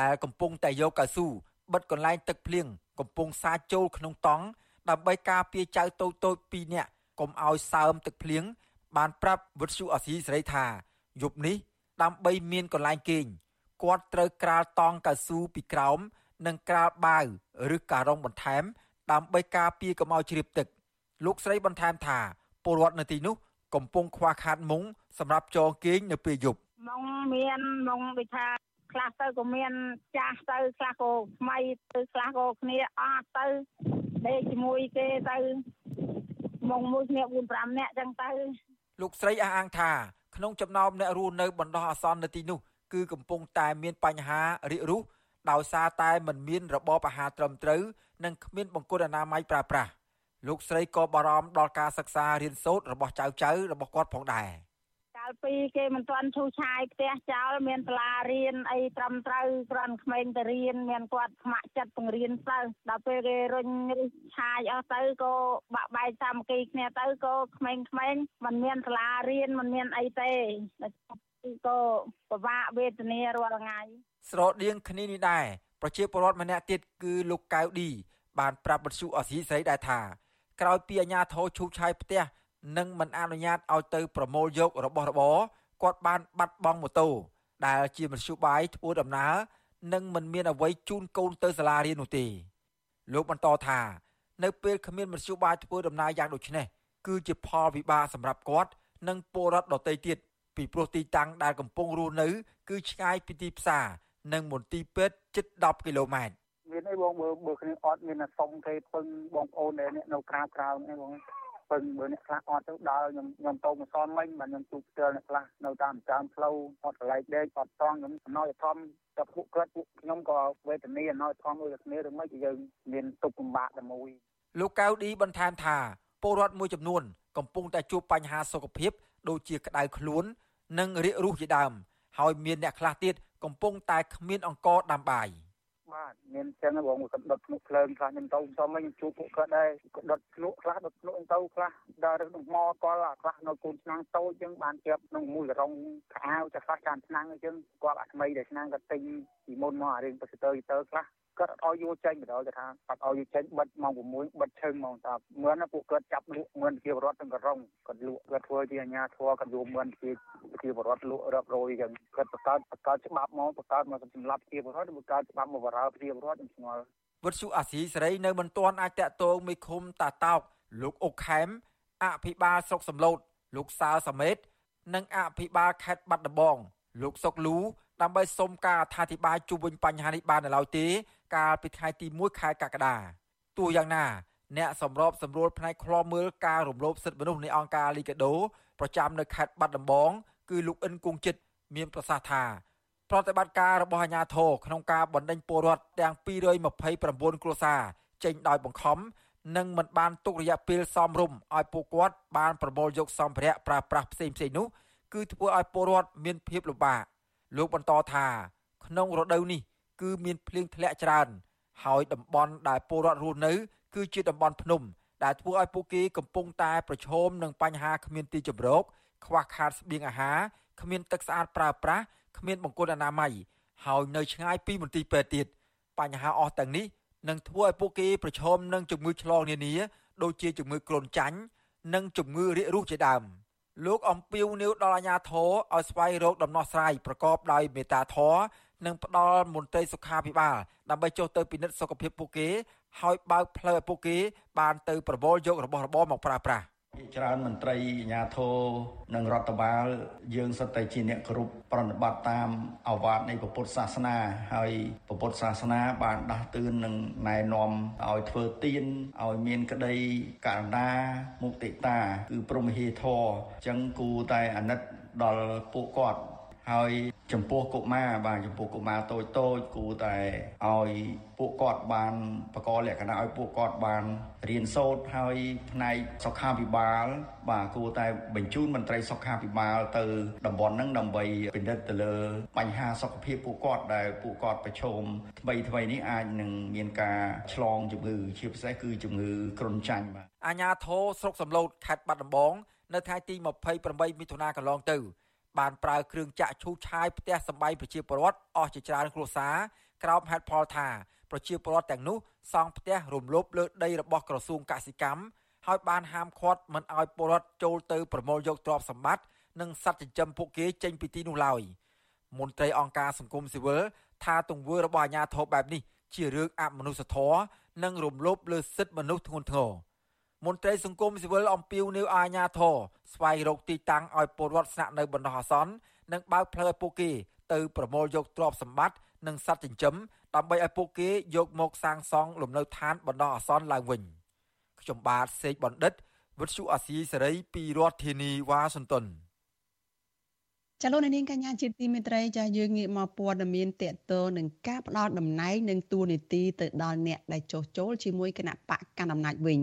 ដែលកំពុងតែយកកៅស៊ូបិទកន្លែងទឹកភ្លៀងកំពុងសាចូលក្នុងតង់ដើម្បីការពារចៅតូចតូច2នាក់កុំឲ្យសើមទឹកភ្លៀងបានប្រាប់វិទ្យុអស៊ីសេរីថាយប់នេះ ដើម្បីមានកន្លែងគេងគាត់ត្រូវក្រាលតង់កៅស៊ូពីក្រោម និងក្រាលបាវឬការ៉ុងបន្ថែម ដើម្បីការពារកុំឲ្យជ្រាបទឹក លោកស្រីបន្ថែមថាពលរដ្ឋនៅទីនោះកំពុងខ្វះខាតមុងសម្រាប់ចងគេងនៅពេលយប់មុងមានមុងដូចថាខ្លះទៅក៏មានចាស់ទៅខ្លះក៏ថ្មីទៅខ្លះក៏គ្នាអត់ទៅដេកជាមួយគេទៅមកមួយគ្នា4 5នាក់ចឹងទៅ លោកស្រីអះអាងថា ក្នុងចំណោមអ្នករស់នៅបណ្ដោះអាសន្ននៅទីនោះគឺកំពុងតែមានបញ្ហារាករូសដោយសារតែមិនមានរបបអាហារត្រឹមត្រូវនិងគ្មានបង្គន់អនាម័យប្រើប្រាស់លោកស្រីក៏បារម្ភដល់ការសិក្សារៀនសូត្ររបស់ចៅចៅរបស់គាត់ផងដែរ កាលពីគេមិនទាន់ឈូសឆាយផ្ទះចោលមានសាលារៀនអីត្រឹមត្រូវគ្រាន់ក្មេងទៅរៀនមានគាត់ស្ម័គ្រចិត្តបង្រៀនទៅដល់ពេលគេរុញរិះឆាយអស់ទៅក៏បាក់បែកសាមគ្គីគ្នាទៅក៏ក្មេងៗមិនមានសាលារៀនមិនមានអីទេក៏ពិបាកវេទនារាល់ថ្ងៃស្រដៀងគ្នានេះដែរប្រជាពលរដ្ឋម្នាក់ទៀតគឺលោកកៅឌីបានប្រាប់បទសុអសីស្រីដែរថាក្រោយពីអាជ្ញាធរឈូសឆាយផ្ទះ និងមិនអនុញ្ញាតឲ្យទៅប្រមូលយករបស់របរគាត់បានបាត់បង់ម៉ូតូដែលជាមធ្យោបាយធ្វើដំណើរនិងមិនមានអ្វីជូនកូនទៅសាលារៀននោះទេលោកបន្តថានៅពេលគ្មានមធ្យោបាយធ្វើដំណើរយ៉ាងដូចនេះគឺជាផលវិបាកសម្រាប់គាត់និងពលរដ្ឋដទៃទៀតពីព្រោះទីតាំងដែលកំពុងរស់នៅ គឺឆ្ងាយពីទីផ្សារនិងមន្ទីរពេទ្យជិត10គីឡូម៉ែត្រមានអីបងបើបើគ្នាអត់មានសុំទេពឹងបងប្អូនដែលនៅក្រៅក្រៅនេះបង ពឹងបើអ្នកខ្លះអត់ទៅដល់ខ្ញុំខ្ញុំទៅមិនសនមិញបាទខ្ញុំទូផ្ទាល់អ្នកខ្លះនៅតាមតាមផ្លូវអត់កន្លែងដេកអត់តង់ខ្ញុំអំណោយធំតែពួកគាត់ពួកខ្ញុំក៏វេទនាអំណោយធំដូចគ្នាឬមិនយើងមានទុកលំបាកតែមួយលោកកៅឌីបន្ថែមថាពលរដ្ឋមួយចំនួន កំពុងតែជួបបញ្ហាសុខភាព ដូចជាក្តៅខ្លួន និងរាគរូសជាដើម ហើយមានអ្នកខ្លះទៀតកំពុងតែគ្មានអង្គដាំបាយ។ បាទមានចឹងបងគាត់ដុតភ្នក់ភ្លើងខ្លះខ្ញុំទៅសុំខ្ញុំជួបពួកគាត់ដែរគាត់ដុតភ្នក់ខ្លះដុតភ្នក់ទៅខ្លះដល់រឹងថ្មគាត់អាខ្លះនៅកូនឆ្នាំងតូចចឹងបានជាប់ក្នុងមូលរងខោចាខ្លះចានឆ្នាំងអញ្ចឹងគាត់អាថ្មីដែលឆ្នាំងគាត់ទិញពីមុនមកអារឿងបសិទ័រទៅខ្លះ គាត់អត់ឲ្យយួរចេញបណ្ដោយគេថាអត់ឲ្យយួរចេញបិទម៉ោង6បិទឈឹងម៉ោងតាមឿនពួកគាត់ចាប់លក់មឿនជាបរដ្ឋទាំងករងគាត់លក់គាត់ធ្វើជាអាញាធរគាត់យកមឿនជាជាបរដ្ឋលក់រាប់រយអញ្ចឹងគាត់បង្កើតបង្កើតច្បាប់មកបង្កើតមកសម្រាប់ជាបរដ្ឋបង្កើតច្បាប់មកបរើជាបរដ្ឋខ្ញុំស្គាល់វត្តសុអាស៊ីសេរីនៅមិនទាន់អាចតាក់ទងមេឃុំតាតោកលោកអុកខេមអភិបាលស្រុកសំឡូតលោកសើសមេត និងអភិបាលខេត្តបាត់ដំបង លោកសុកលូដើម្បីសុំការអធិប្បាយជុំវិញបញ្ហានេះបាននៅឡើយទេ កាលពីថ្ងៃទី1ខែកក្កដាទោះយ៉ាងណាអ្នកសម្របសម្រួលផ្នែកឃ្លាំមើលការរំលោភសិទ្ធិមនុស្សនៃអង្គការលីកាដូប្រចាំនៅខេត្តបាត់ដំបង គឺលោកអិនគង់ចិត្តមានប្រសាសន៍ថាប្រតិបត្តិការរបស់អាជ្ញាធរក្នុងការបណ្ដេញពលរដ្ឋទាំង229គ្រួសារចេញដោយបង្ខំនិងមិនបានទុករយៈពេលសមរម្យឲ្យពួកគាត់បានប្រមូលយកសម្ភារៈប្រើប្រាស់ផ្សេងៗនោះគឺធ្វើឲ្យពលរដ្ឋមានភាពលំបាកលោកបន្តថាក្នុងរដូវនេះ គឺមានភ្លៀងធ្លាក់ច្រើន ហើយតំបន់ដែលពលរដ្ឋរស់នៅ គឺជាតំបន់ភ្នំ ដែលធ្វើឲ្យពួកគេកំពុងតែប្រឈមនឹងបញ្ហាគ្មានទីជម្រកខ្វះខាតស្បៀងអាហារគ្មានទឹកស្អាតប្រើប្រាស់គ្មានបង្គន់អនាម័យហើយនៅឆ្ងាយពីមន្ទីរពេទ្យទៀតបញ្ហាអស់ទាំងនេះនឹងធ្វើឲ្យពួកគេប្រឈមនឹងជំងឺឆ្លងនានាដូចជាជំងឺគ្រុនចាញ់និងជំងឺរាករូសជាដើមលោកអំពីវនីវដល់អាជ្ញាធរឲ្យស្វែងរកដំណោះស្រាយប្រកបដោយមេត្តាធម៌ និងផ្ដល់មន្ត្រីសុខាភិបាលដើម្បីចុះទៅពិនិត្យសុខភាពពួកគេ ហើយបើកផ្លូវឲ្យពួកគេ បានទៅប្រមូលយករបស់របរមកប្រើប្រាស់ច្រើនមន្ត្រីអាជ្ញាធរនិងរដ្ឋបាលយើងសុទ្ធតែជាអ្នកគ្រប់ប្រណិប័តតាមអាវាតនៃពុទ្ធសាសនាហើយពុទ្ធសាសនាបានដាស់តឿននិងណែនាំឲ្យធ្វើទានឲ្យមានក្តីករណាមុទិតា គឺព្រមហេធរអញ្ចឹងគូតែអាណិតដល់ពួកគាត់ ហើយចំពោះកុមារបាទចំពោះកុមារតូចតូចគួរតែឲ្យពួកគាត់បានបកលក្ខណៈឲ្យពួកគាត់បានរៀនសូត្រហើយផ្នែកសុខាភិបាល បាទគួរតែបញ្ជូនមន្ត្រីសុខាភិបាលទៅតំបន់ហ្នឹងដើម្បីពិនិត្យទៅលើបញ្ហាសុខភាពពួកគាត់ដែលពួកគាត់ប្រឈមថ្មីថ្មីនេះអាចនឹងមានការឆ្លងជំងឺជាពិសេសគឺជំងឺគ្រុនចាញ់បាទអាញាធរស្រុកសំឡូតខេត្តបាត់ដំបង នៅថ្ងៃទី28មិថុនាកន្លងទៅ បានប្រើគ្រឿងចាក់ឈូសឆាយផ្ទះសម្បែងប្រជាពលរដ្ឋអស់ជាច្រើនគ្រួសារក្រោមហេតុផលថាប្រជាពលរដ្ឋទាំងនោះសង់ផ្ទះរំលោភលើដីរបស់ក្រសួងកសិកម្មហើយបានហាមឃាត់មិនឲ្យពលរដ្ឋចូលទៅប្រមូលយកទ្រព្យសម្បត្តិនិងសត្វចិញ្ចឹមពួកគេចេញពីទីនោះឡើយមន្ត្រីអង្គការសង្គមស៊ីវិលថាទង្វើរបស់អាជ្ញាធរបែបនេះជារឿងអមនុស្សធម៌និងរំលោភលើសិទ្ធិមនុស្សធ្ងន់ធ្ងរ មន្ត្រីសង្គមស៊ីវិលអំពាវនាវអាជ្ញាធរស្វែងរកទីតាំងឲ្យពលរដ្ឋស្នាក់នៅបណ្ដោះអាសន្ននិងបើកផ្លូវឲ្យពួកគេទៅប្រមូលយកទ្រព្យសម្បត្តិនិងសត្វចិញ្ចឹមដើម្បីឲ្យពួកគេយកមកសាងសង់លំនៅឋានបណ្ដោះអាសន្នឡើងវិញខ្ញុំបាទសេកបណ្ឌិតវិទ្យុអាស៊ីសេរីពីរដ្ឋធានីវ៉ាស៊ីនតោនចលនានាងកញ្ញាជាទីមេត្រីចាយើងងាកមកព័ត៌មានតកតនឹងការផ្ដល់តំណែងនិងតួនាទីទៅដល់អ្នកដែលចុះចូលជាមួយគណៈបកកណ្ដាលអំណាចវិញ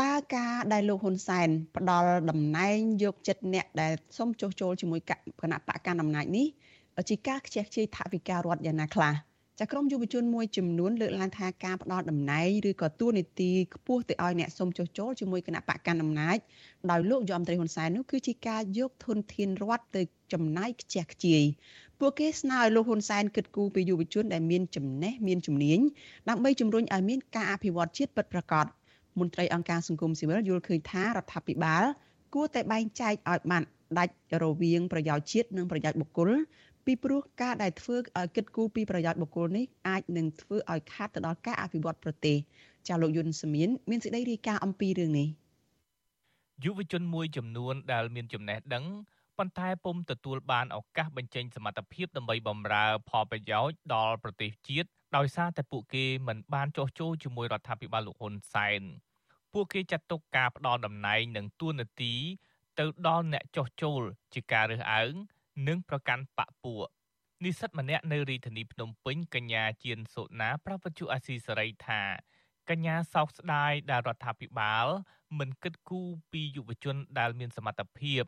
តើការដែលលោកហ៊ុនសែនផ្ដល់តំណែងយកចិត្តអ្នកដែលសុំចុះចូលជាមួយគណៈបកកណ្ដាលអំណាចនេះជាការខ្ជះខ្ជាយថវិការដ្ឋយ៉ាងណាខ្លះចាក្រមយុវជនមួយចំនួនលើកឡើងថាការផ្ដល់តំណែងឬក៏តួនាទីខ្ពស់ទៅឲ្យអ្នកសុំចុះចូលជាមួយគណៈបកកណ្ដាលអំណាចដោយលោកយមត្រីហ៊ុនសែននោះគឺជាការយកធនធានរដ្ឋទៅចំណាយខ្ជះខ្ជាយពួកគេស្នើឲ្យលោកហ៊ុនសែនគិតគូរពីយុវជនដែលមានចំណេះមានជំនាញដើម្បីជំរុញឲ្យមានការអភិវឌ្ឍជាតិពិតប្រាកដ មន្ត្រីអង្គការសង្គមស៊ីវិលយល់ឃើញថារដ្ឋាភិបាលគួរតែបែងចែកឲ្យបានដាច់រវាងប្រយោជន៍ជាតិនិងប្រយោជន៍បុគ្គលពីព្រោះការដែលធ្វើឲ្យគិតគូរពីប្រយោជន៍បុគ្គលនេះអាចនឹងធ្វើឲ្យខាតទៅដល់ការអភិវឌ្ឍប្រទេសចាលោកយុនសមៀនមានសេចក្តីរាយការណ៍អំពីរឿងនេះយុវជនមួយចំនួនដែលមានចំណេះដឹងប៉ុន្តែពុំទទួលបានឱកាសបញ្ចេញសមត្ថភាពដើម្បីបម្រើផលប្រយោជន៍ដល់ប្រទេសជាតិដោយសារតែពួកគេមិនបានចោះចូលជាមួយរដ្ឋាភិបាលលោកហ៊ុនសែន ពួកគេចាត់ទុកការផ្ដល់តំណែងនិងទួនាទី ទៅដល់អ្នកចោះចូលជាការរើសអើង និងប្រកាន់បកពួកនិស្សិតម្នាក់នៅរាជធានីភ្នំពេញកញ្ញាជានសូណាប្រពន្ធអាស៊ីសេរីថាកញ្ញាសោកស្ដាយដែលរដ្ឋាភិបាល មិនគិតគូរពីយុវជនដែលមានសមត្ថភាព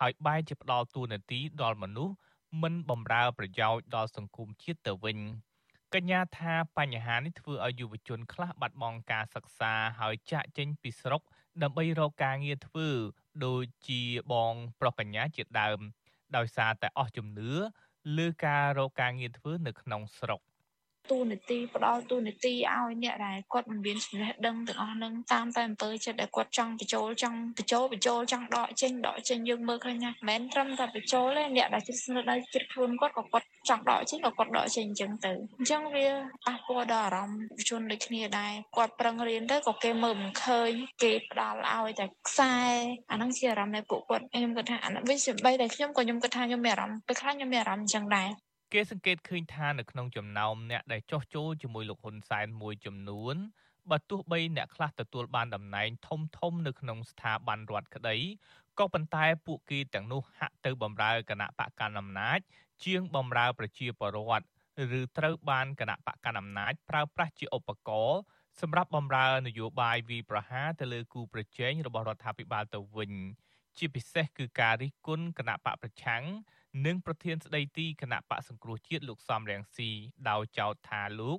ហើយបែរជាផ្ដល់ទួនាទីដល់មនុស្សមិនបំរើប្រយោជន៍ដល់សង្គមជាតិទៅវិញ កញ្ញាថាបញ្ហានេះធ្វើឲ្យយុវជនខ្លះបាត់បង់ការសិក្សាហើយចាក់ចេញពីស្រុក ដើម្បីរកការងារធ្វើដូចជាបងប្រុសកញ្ញាជាដើម ដោយសារតែអស់ជំនឿលើការរកការងារធ្វើនៅក្នុងស្រុក ទូនីតិផ្ដល់ទូនីតិឲ្យអ្នកដែលគាត់មិនមានចំណេះដឹងទាំងអស់ហ្នឹងតាមតែអំពើចិត្តដែលគាត់ចង់បញ្ចូលចង់បញ្ចូលបញ្ចូលចង់ដកចេញដកចេញយើងមើលឃើញណាមិនមែនត្រឹមតែបញ្ចូលទេអ្នកដែលជិតស្និទ្ធដល់ចិត្តខ្លួនគាត់ក៏គាត់ចង់ដកចេញក៏គាត់ដកចេញអញ្ចឹងទៅអញ្ចឹងវាប៉ះពាល់ដល់អារម្មណ៍ជនដូចគ្នាដែរគាត់ប្រឹងរៀនទៅក៏គេមើលមិនឃើញគេផ្ដល់ឲ្យតែខ្សែអាហ្នឹងជាអារម្មណ៍នៃពួកគាត់ខ្ញុំគិតថាអាហ្នឹងវាជាបីតែខ្ញុំក៏ខ្ញុំគិតថាខ្ញុំមានអារម្មណ៍ពេលខ្លះខ្ញុំមានអារម្មណ៍អញ្ចឹងដែរ គេសង្កេតឃើញថានៅក្នុងចំណោមអ្នកដែលចោះចូលជាមួយលោកហ៊ុនសែនមួយចំនួនបើទោះបីអ្នកខ្លះទទួលបានតំណែងធំធំនៅក្នុងស្ថាប័នរដ្ឋក្តីក៏ប៉ុន្តែពួកគេទាំងនោះហាក់ទៅបម្រើគណៈបកកណ្ដាលអំណាច ជាងបម្រើប្រជាពលរដ្ឋឬត្រូវបានគណៈបកកណ្ដាលអំណាចប្រើប្រាស់ជាឧបករណ៍សម្រាប់បម្រើនយោបាយវិប្រហារទៅលើគូប្រជែងរបស់រដ្ឋាភិបាលទៅវិញ ជាពិសេសគឺការរិះគន់គណៈបកប្រឆាំង និងប្រធានស្ដីទីគណៈបកសង្គ្រោះជាតិលោកសំរងស៊ីដោយចោទថាលោក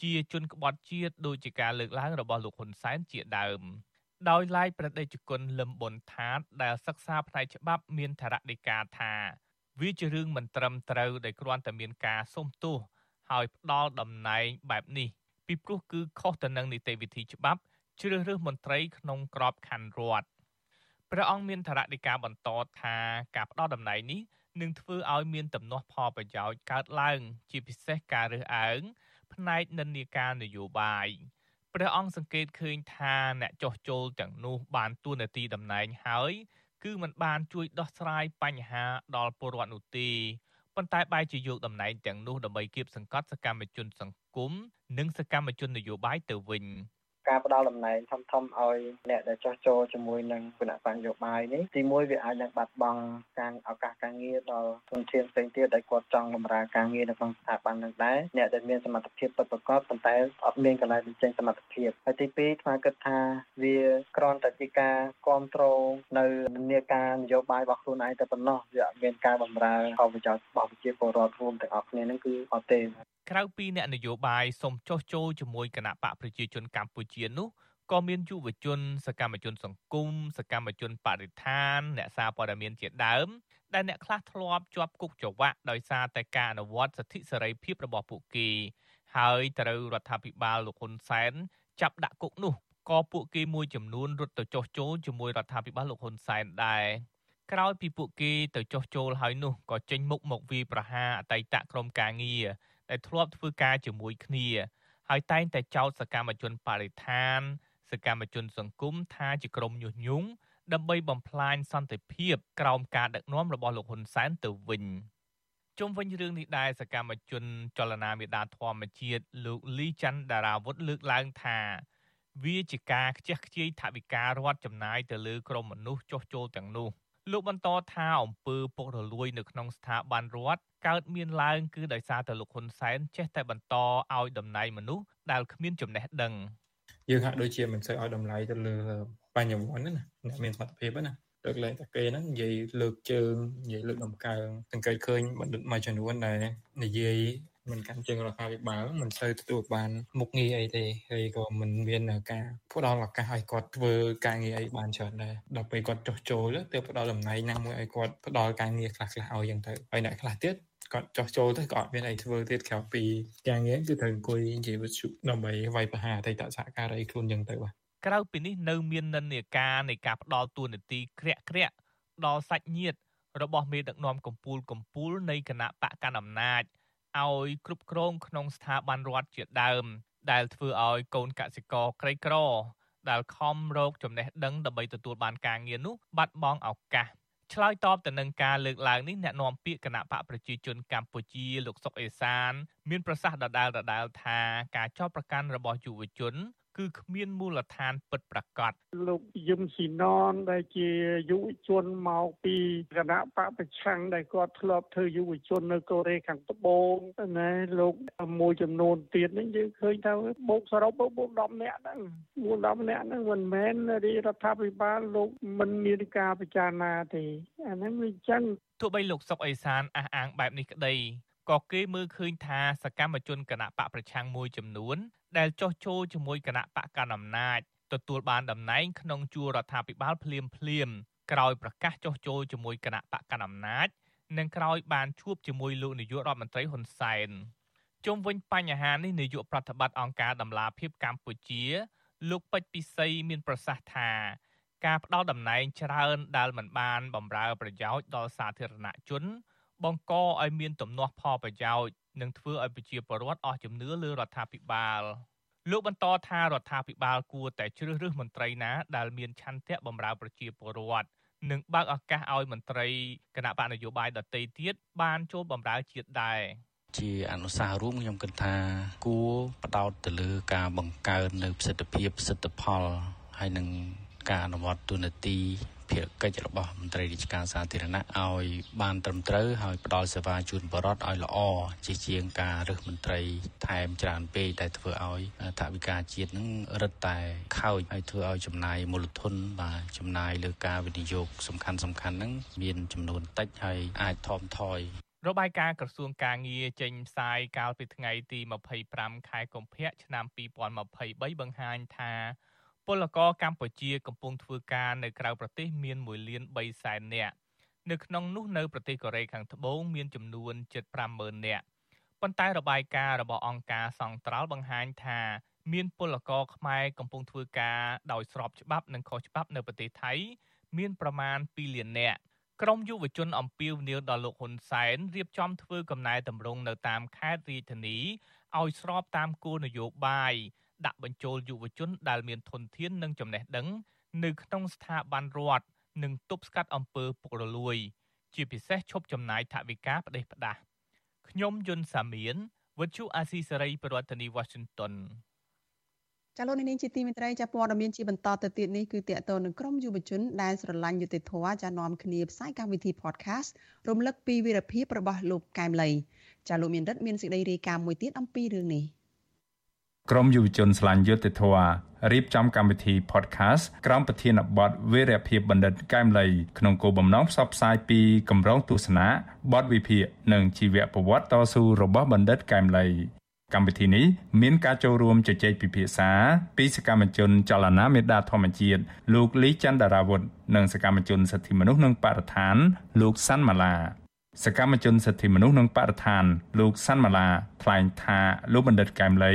ជាជនក្បត់ជាតិដោយជាការលើកឡើងរបស់លោកហ៊ុនសែនជាដើមដោយឡែកប្រតិជគុណលឹមប៊ុនថាតដែលសិក្សាផ្នែកច្បាប់មានធរណីកាថា វាជារឿងមិនត្រឹមត្រូវដែលគ្រាន់តែមានការសុំទោសហើយផ្ដាល់តំណែងបែបនេះពីព្រោះគឺខុសទៅនឹងនីតិវិធីច្បាប់ជ្រើសរើសមន្ត្រីក្នុងក្របខ័ណ្ឌរដ្ឋព្រះអង្គមានធរណីកាបន្តថាការផ្ដាល់តំណែងនេះ នឹងធ្វើឲ្យមានទំនាស់ផលប្រយោជន៍កើតឡើង ជាពិសេសការរើសអើងផ្នែកនិន្នាការនយោបាយព្រះអង្គសង្កេតឃើញថាអ្នកចោះចូលទាំងនោះបានទួនាទីតំណែងហើយ គឺมันបានជួយដោះស្រាយបញ្ហាដល់ពលរដ្ឋនោះទេប៉ុន្តែបែរជាយកតំណែងទាំងនោះដើម្បីគៀបសង្កត់សកម្មជនសង្គមនិងសកម្មជននយោបាយទៅវិញ ការផ្ដល់តំណែងធំធំឲ្យអ្នកដែលចោះចូលជាមួយនឹងគណៈបញ្ញយោបាយនេះទីមួយវាអាចនឹងបាត់បង់ការឱកាសការងារដល់ជនជាតិផ្សេងទៀតដែលគាត់ចង់បម្រើការងារនៅក្នុងស្ថាប័ននឹងដែរអ្នកដែលមានសមត្ថភាពពិតប្រាកដប៉ុន្តែអត់មានកន្លែងបញ្ចេញសមត្ថភាពហើយទីពីរថ្មគិតថាវាគ្រាន់តែជាការគ្រប់គ្រងនៅនិន្នាការនយោបាយរបស់ខ្លួនឯងតែប៉ុណ្ណោះវាអត់មានការបម្រើផលប្រយោជន៍របស់ប្រជាពលរដ្ឋរួមទាំងអស់គ្នានឹងគឺអត់ទេក្រៅពីអ្នកនយោបាយសូមចោះចូលជាមួយគណៈបកប្រជាជនកម្ពុជានោះក៏មានយុវជន សកម្មជន សង្គមសកម្មជនបរិស្ថាន អ្នកសារព័ត៌មានជាដើម ដែលអ្នកខ្លះធ្លាប់ជាប់គុកច្រវាក់ដោយសារតែការអនុវត្តសិទ្ធិសេរីភាពរបស់ពួកគេ ហើយត្រូវរដ្ឋាភិបាលលោកហ៊ុនសែនចាប់ដាក់គុកនោះក៏ពួកគេមួយចំនួនរត់ទៅចោះចូលជាមួយរដ្ឋាភិបាលលោកហ៊ុនសែនដែរក្រោយពីពួកគេទៅចោះចូលហើយនោះក៏ចេញមុខមកវាយប្រហារអតីតក្រុមការងារដែលធ្លាប់ធ្វើការជាមួយគ្នា ហើយតែងតែចោទសកម្មជនបរិស្ថាន សកម្មជនសង្គមថាជាក្រុមញុះញង់ដើម្បីបំផ្លាញសន្តិភាព ក្រោមការដឹកនាំរបស់លោកហ៊ុនសែនទៅវិញជុំវិញរឿងនេះដែរសកម្មជនចលនាមេដាធម្មជាតិលោកលីច័ន្ទដារាវុធលើកឡើងថាវាជាការខ្ជះខ្ជាយថវិការដ្ឋចំណាយទៅលើក្រុមមនុស្សចុះចូលទាំងនោះ លោកបន្តថាអំពើពុករលួយនៅក្នុងស្ថាប័នរដ្ឋកើតមានឡើងគឺដោយសារតែលោកហ៊ុនសែនចេះតែបន្តឲ្យតំណែងមនុស្សដែលគ្មានចំណេះដឹងយើងហាក់ដូចជាមិនសូវឲ្យតម្លៃទៅលើបញ្ញវន្តណាអ្នកមានសមត្ថភាពណាលើកលែងតែគេហ្នឹងនិយាយលើកជើងនិយាយលើកដំកើងសង្កេតឃើញបណ្ឌិតមួយចំនួនដែលនិយាយ មិនកាន់ជើងរដ្ឋាភិបាលមិនសូវទទួលបានមុខងារអីទេហើយក៏មិនមានការផ្ដល់ឱកាសឲ្យគាត់ធ្វើការងារអីបានច្រើនដែរដល់ពេលគាត់ចុះចូលទៅផ្ដល់តំណែងណាមួយឲ្យគាត់ផ្ដល់ការងារខ្លះៗឲ្យយ៉ាងទៅហើយអ្នកខ្លះទៀតគាត់ចោះចូលទៅក៏អត់មានអីធ្វើទៀតក្រៅពីការងារគឺត្រូវអង្គុយនិយាយវិទ្យុដើម្បីវាយប្រហារអតីតសហការីខ្លួនយ៉ាងទៅបាទក្រៅពីនេះនៅមាននិន្នាការនៃការផ្ដល់ទួនាទីក្រាក់ក្រាក់ដល់សាច់ញាតិរបស់មេដឹកនាំកម្ពុជាកម្ពុជានៃគណៈបកកណ្ដាលអំណាច ឲ្យគ្រប់គ្រងក្នុងស្ថាប័នរដ្ឋជាដើម ដែលធ្វើឲ្យកូនកសិករក្រីក្រដែលខំរកចំណេះដឹងដើម្បីទទួលបានការងារនោះបាត់បង់ឱកាសឆ្លើយតបទៅនឹងការលើកឡើងនេះអ្នកនាំពាក្យគណៈបកប្រជាជនកម្ពុជាលោកសុកអេសាន មានប្រសាសន៍ដដែលដដែលថាការចោទប្រកាន់របស់យុវជន គឺគ្មានមូលដ្ឋានពិតប្រាកដលោកយឹមស៊ីណនដែលជាយុវជនមកពីគណៈបកប្រឆាំងដែលគាត់ធ្លាប់ធ្វើយុវជននៅកូរ៉េខាងត្បូងណាលោកមួយចំនួនទៀតនេះយើងឃើញថាបូកសរុបបូក10នាក់ហ្នឹង10នាក់ហ្នឹងមិនមែនរាជរដ្ឋាភិបាលលោកមិនមានការពិចារណាទេអាហ្នឹងវាអញ្ចឹងទោះបីលោកសុកអេសានអះអាងបែបនេះក្តី ក៏គេមើលឃើញថាសកម្មជនគណៈបកប្រឆាំងមួយចំនួន ដែលចោះចូលជាមួយគណៈបកកណ្ដាលអំណាចទទួលបានតំណែងក្នុងជួររដ្ឋាភិបាលភ្លាមភ្លាមក្រោយប្រកាសចោះចូលជាមួយគណៈបកកណ្ដាលអំណាចនិងក្រោយបានជួបជាមួយលោកនាយករដ្ឋមន្ត្រីហ៊ុនសែនជុំវិញបញ្ហានេះនាយកប្រតិបត្តិអង្គការដំឡាភិបកម្ពុជា លោកពេជ្រពិសីមានប្រសាសន៍ថាការផ្ដល់តំណែងច្រើនដែលមិនបានបម្រើប្រយោជន៍ដល់សាធារណជន បង្កឲ្យមានទំនាស់ផលប្រយោជន៍និងធ្វើឲ្យប្រជាពលរដ្ឋអស់ជំនឿលើរដ្ឋាភិបាលលោកបន្តថារដ្ឋាភិបាលគួរតែជ្រើសរើសមន្ត្រីណាដែលមានឆន្ទៈបម្រើប្រជាពលរដ្ឋនិងបើកឱកាសឲ្យមន្ត្រីគណៈបកនយោបាយដទៃទៀតបានចូលបម្រើជាតិដែរជាអនុសាសន៍រួមខ្ញុំគិតថាគួរបដោតទៅលើការបង្កើននៅប្រសិទ្ធភាពប្រសិទ្ធផលហើយនឹងការអនុវត្តទូនាទី ភារកិច្ចរបស់មន្ត្រីរាជការសាធារណៈឲ្យបានត្រឹមត្រូវហើយផ្ដល់សេវាជូនបរិវត្តឲ្យល្អជាជាងការរើសមន្ត្រីថែមច្រើនពេកដែលធ្វើឲ្យថវិកាជាតិនឹងរឹតតែខូចហើយធ្វើឲ្យចំណាយមូលធនបាទចំណាយលើការវិនិយោគសំខាន់សំខាន់ហ្នឹងមានចំនួនតិចហើយអាចថមថយរបាយការណ៍ក្រសួងការងារចេញផ្សាយកាលពីថ្ងៃទី25ខែកុម្ភៈឆ្នាំ2023បង្ហាញថា ពលករកម្ពុជាកំពុងធ្វើការនៅក្រៅប្រទេសមាន1លាន3សែននាក់នៅក្នុងនោះនៅប្រទេសកូរ៉េខាងត្បូងមានចំនួនជិត50000នាក់ប៉ុន្តែរបាយការណ៍របស់អង្គការសង្ត្រាល់បង្ហាញថាមានពលករខ្មែរកំពុងធ្វើការដោយស្របច្បាប់និងខុសច្បាប់នៅប្រទេសថៃ មានប្រមាណ2លាននាក់ក្រមយុវជនអំពាវនាវដល់លោកហ៊ុនសែនរៀបចំធ្វើកំណែតម្រង់នៅតាមខេត្តរាជធានីឲ្យស្របតាមគោលនយោបាយ ដាក់បញ្ចូលយុវជនដែលមានធនធាននិងចំណេះដឹងនៅក្នុងស្ថាប័នរដ្ឋនិងទប់ស្កាត់អំពើពុករលួយ ជាពិសេសឈប់ចំណាយថវិកាផ្ដេសផ្ដាសខ្ញុំយុនសាមៀនវិទ្យុអាស៊ីសេរីប្រធានាធិបតី Washington ចាលោកនាងជាទីមេត្រីចាព័ត៌មានជាបន្តទៅទៀតនេះគឺតកតនឹងក្រុមយុវជនដែលស្រឡាញ់យុត្តិធម៌ចានាំគ្នាផ្សាយកម្មវិធី podcast រំលឹកពីវីរភាពរបស់លោកកែមលីចាលោកមានរិទ្ធមានសេចក្តីរាយការណ៍មួយទៀតអំពីរឿងនេះ ក្រមយុវជនស្លាញ់យុទ្ធធររៀបចំកម្មវិធី podcast ក្រោមប្រធានបទវេរភាពបណ្ឌិតកែមលីក្នុងគោលបំណងផ្សព្វផ្សាយពីកម្រងទស្សនៈបទវិភាគនិងជីវប្រវត្តិតស៊ូរបស់បណ្ឌិតកែមលីកម្មវិធីនេះមានការចូលរួមជជែកពិភាក្សាពីសកម្មជនចលនាមេដាធម្មជាតិលោកលីច័ន្ទរាវុធនិងសកម្មជនសិទ្ធិមនុស្សនិងបរិស្ថានលោកសាន់ម៉ាឡា សកម្មជនសិទ្ធិមនុស្សនិងបរិស្ថានលោកសាន់ម៉ាឡាថ្លែងថាលោកបណ្ឌិតកែមលី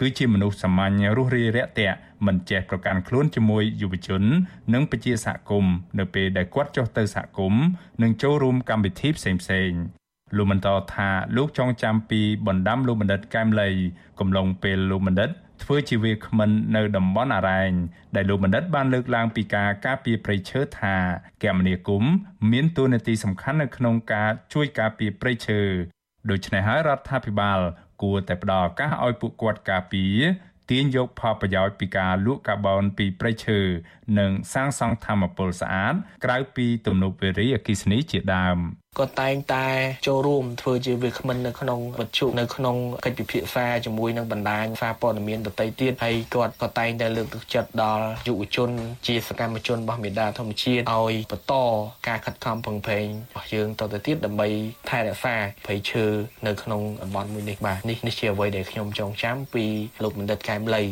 គឺជាមនុស្សសាមញ្ញរស់រាយរាក់ទាក់មិនចេះប្រកាន់ខ្លួនជាមួយយុវជន និងប្រជាសហគមន៍នៅពេលដែលគាត់ចុះទៅសហគមន៍និងចូលរួមកម្មវិធីផ្សេងៗលោកបន្តថាលោកចងចាំពីបណ្ដាំលោកបណ្ឌិតកែមលីកំឡុងពេលលោកបណ្ឌិត ធ្វើជាវាគ្មិននៅតំបន់អរ៉ែងដែលលោកបណ្ឌិតបានលើកឡើងពីការការពារព្រៃឈើថាគមនាគមន៍មានតួនាទីសំខាន់នៅក្នុងការជួយការពារព្រៃឈើដូច្នេះហើយរដ្ឋាភិបាល គួរតែផ្ដល់ឱកាសឲ្យពួកគាត់ការពារទាញយកផលប្រយោជន៍ពីការលក់កាបូនពីព្រៃឈើនិងសាងសង់ធម្មពលស្អាតក្រៅពីទំនប់វារីអគ្គិសនីជាដើម។ក៏តែងតែចូលរួមធ្វើជាវាគ្មិននៅក្នុងវត្ថុនៅក្នុងកិច្ចពិភាក្សាជាមួយនឹងបណ្ដាញសារព័ត៌មានដទៃទៀតហើយគាត់ក៏តែងតែលើកទឹកចិត្តដល់យុវជន ជាសកម្មជនរបស់មេដាធម្មជាតិឲ្យបន្តការខិតខំប្រឹងប្រែងរបស់យើងតទៅទៀតដើម្បីថែរក្សាព្រៃឈើនៅក្នុងតំបន់មួយនេះបាទនេះនេះជាអ្វីដែលខ្ញុំចងចាំពីលោកបណ្ឌិតកែមលី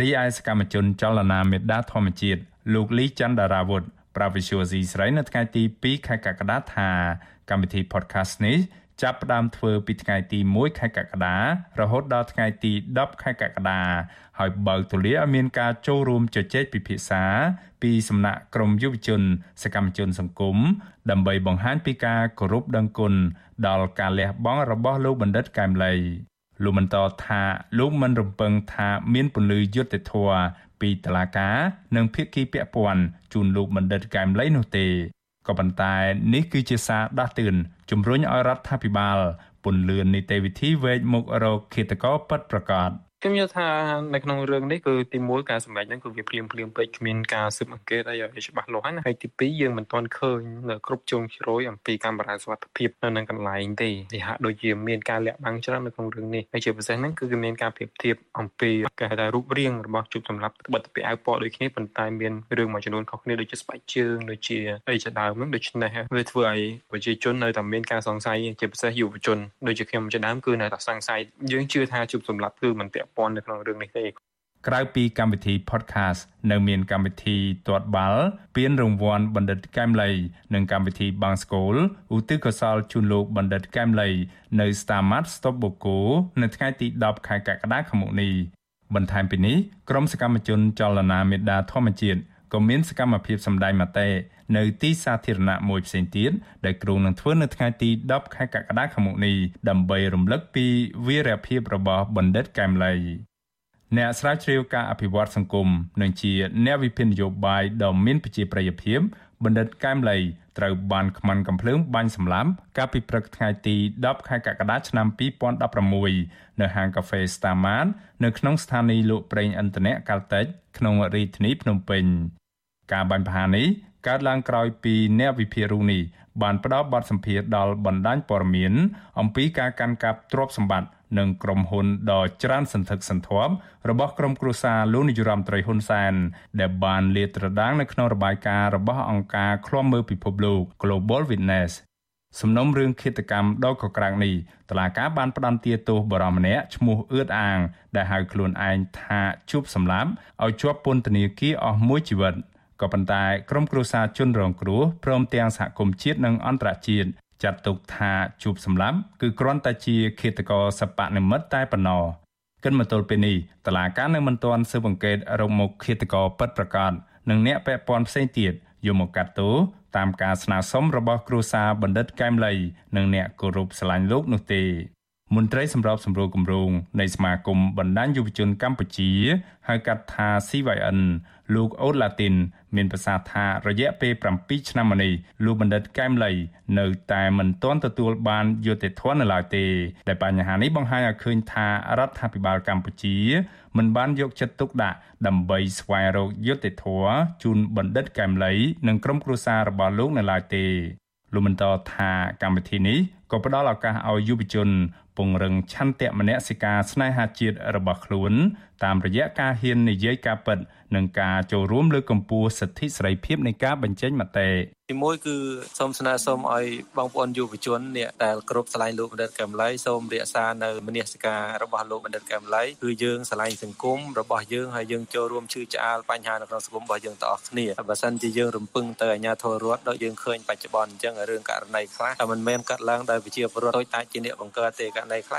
រីឯសកម្មជនចលនាមេដាធម្មជាតិលោកលីច័ន្ទដារាវុធប្រាវិសុយស៊ីស្រីនៅថ្ងៃទី2ខែកក្កដាថា កម្មវិធី podcast នេះចាប់ផ្ដើមធ្វើពីថ្ងៃទី1ខែកក្កដារហូតដល់ថ្ងៃទី10ខែកក្កដាហើយបើកទូលាយឲ្យមានការចូលរួមជជែកពិភាក្សា ពីសំណាក់ក្រមយុវជន សកម្មជនសង្គមដើម្បីបង្ហាញពីការគោរពដឹងគុណដល់ការលះបង់របស់លោកបណ្ឌិតកែមលីលោកបន្តថាលោកមិនរំពឹងថាមានពន្លឺយុត្តិធម៌ពីតុលាការនិងភាគីពាក់ព័ន្ធជូនលោកបណ្ឌិតកែមលីនោះទេ ក៏ប៉ុន្តែនេះគឺជាសារដាស់តឿនជំរុញឲ្យរដ្ឋាភិបាលពន្លឿននីតិវិធីវេកមុខរកឃាតករពិតប្រាកដ ខ្ញុំយល់ថានៅក្នុងរឿងនេះគឺទីមួយការសម្ដែងហ្នឹងគឺវាភ្លាមភ្លាមពេកគ្មានការស៊ើបអង្កេតអីឲ្យច្បាស់លាស់ហើយណាហើយទីពីរយើងមិនទាន់ឃើញនៅគ្រប់ជ្រុងជ្រោយអំពីកាមេរ៉ាសុវត្ថិភាពនៅនឹងកន្លែងទេវាហាក់ដូចជាមានការលាក់បាំងច្រើននៅក្នុងរឿងនេះហើយជាពិសេសហ្នឹងគឺគឺមានការប្រៀបធៀបអំពីគេហៅថារូបរាងរបស់ជប់សម្រាប់បិទពាក់អាវពណ៌ដូចគ្នាប៉ុន្តែមានរឿងមួយចំនួនខុសគ្នាដូចជាស្បែកជើងដូចជាអីជាដើមហ្នឹងដូច្នេះវាធ្វើឲ្យប្រជាជននៅតែមានការសង្ស័យជាពិសេសយុវជនដូចជាខ្ញុំជាដើមគឺនៅតែសង្ស័យយើងជឿថាជប់សម្រាប់គឺមិនពាក់ព័ន្ធនៅក្នុងរឿងនេះទេក្រៅពីកម្មវិធី podcast នៅមានកម្មវិធីទាត់បាល់ពានរង្វាន់បណ្ឌិតកែមលីនិងកម្មវិធីបាងស្កូលឧទ្ទិសកុសលជូនលោកបណ្ឌិតកែមលីនៅ Starmat Stop Boko នៅថ្ងៃទី10ខែកក្កដាឆ្នាំនេះបន្ថែមពីនេះក្រុមសកម្មជនចលនាមេដាធម្មជាតិក៏មានសកម្មភាពសម្ដែងមតិ នៅទីសាធារណៈមួយផ្សេងទៀតដែលគ្រោងនឹងធ្វើនៅថ្ងៃទី10ខែកក្កដាឆ្នាំនេះដើម្បីរំលឹកពីវីរភាពរបស់បណ្ឌិតកែមលីអ្នកស្រាវជ្រាវការអភិវឌ្ឍសង្គមនិងជាអ្នកវិភាគនយោបាយដ៏មានប្រជាប្រិយភាពបណ្ឌិតកែមលីត្រូវបានខ្មាន់កំភ្លើងបាញ់សម្លាប់កាលពីព្រឹកថ្ងៃទី10ខែកក្កដាឆ្នាំ2016នៅហាងកាហ្វេ Starman នៅក្នុងស្ថានីយ៍លក់ប្រេងឥន្ធនៈកាល់តិចក្នុងរាជធានីភ្នំពេញការបាញ់ប្រហារនេះ កើតឡើងក្រោយពីអ្នកវិភាគរូនេះបានផ្ដល់បទសម្ភាសន៍ដល់បណ្ដាញព័ត៌មានអំពីការកាន់កាប់ទ្រព្យសម្បត្តិនិងក្រុមហ៊ុនដ៏ច្រើនសន្ធឹកសន្ធាប់របស់ក្រុមគ្រួសារលោកនាយរដ្ឋមន្ត្រីហ៊ុនសែនដែលបានលាតត្រដាងនៅក្នុងរបាយការណ៍របស់អង្គការឃ្លាំមើលពិភពលោក Global Witness សំណុំរឿងឃាតកម្មដ៏កក្រាំងនេះតឡាការបានផ្ដន្ទាទោសបរិម្នាក់ឈ្មោះអឿតអាង ដែលហៅខ្លួនឯងថាជួបសម្លាប់ឲ្យជាប់ពន្ធនាគារអស់មួយជីវិត ក៏ប៉ុន្តែក្រុមគ្រួសារជនរងគ្រោះព្រមទាំងសហគមន៍ជាតិនិងអន្តរជាតិចាត់ទុកថាជួបសម្លាប់គឺគ្រាន់តែជាឃាតករសបនិមិត្តតែប៉ុណ្ណោះគិតមកទល់ពេលនេះតឡាការនៅមិនទាន់ស៊ើបអង្កេតរកមុខឃាតករពិតប្រាកដនិងអ្នកពាក់ព័ន្ធផ្សេងទៀតយកមកកាត់ទោសតាមការស្នើសុំរបស់គ្រួសារបណ្ឌិតកែមលីនិងអ្នកគោរពស្រឡាញ់លោកនោះទេមន្ត្រីសម្របសម្រួលគម្រោងនៃសមាគមបណ្ដាញយុវជនកម្ពុជាហៅកាត់ថា CYN លោកអូឡាទីន មានប្រសាសន៍ថារយៈពេល7ឆ្នាំមកនេះលោកបណ្ឌិតកែមលីនៅតែមិនទាន់ទទួលបានយុត្តិធម៌នៅឡើយទេដែលបញ្ហានេះបង្ហាញឲ្យឃើញថារដ្ឋាភិបាលកម្ពុជាមិនបានយកចិត្តទុកដាក់ដើម្បីស្វែងរកយុត្តិធម៌ជូនបណ្ឌិតកែមលីនិងក្រុមគ្រួសាររបស់លោកនៅឡើយទេលោកបន្តថាកម្មវិធីនេះក៏ផ្ដល់ឱកាសឲ្យយុវជនពង្រឹងឆន្ទៈមនសិការស្នេហាជាតិរបស់ខ្លួន តាមរយៈការហ៊ាននិយាយការពិតនិងការចូលរួមលើកកម្ពស់សិទ្ធិសេរីភាពនៃការបញ្ចេញមតិទីមួយគឺសូមស្នើសុំឲ្យបងប្អូនយុវជនអ្នកដែលគ្រប់ឆ្លាញ់លោកបណ្ឌិតកែមលីសូមរក្សានៅមនសិការរបស់លោកបណ្ឌិតកែមលីគឺយើងឆ្លាញ់សង្គមរបស់យើងហើយយើងចូលរួមជឿឆ្អាលបញ្ហានៅក្នុងសង្គមរបស់យើងទាំងអស់គ្នាបើសិនជាយើងរំពឹងទៅអាជ្ញាធររដ្ឋដូចយើងឃើញបច្ចុប្បន្នអញ្ចឹងរឿងករណីខ្លះតែមិនមែនកាត់ឡើងដោយវិជាពលរដ្ឋតូចតាចជាអ្នកបង្កើតទេករណីខ្លះ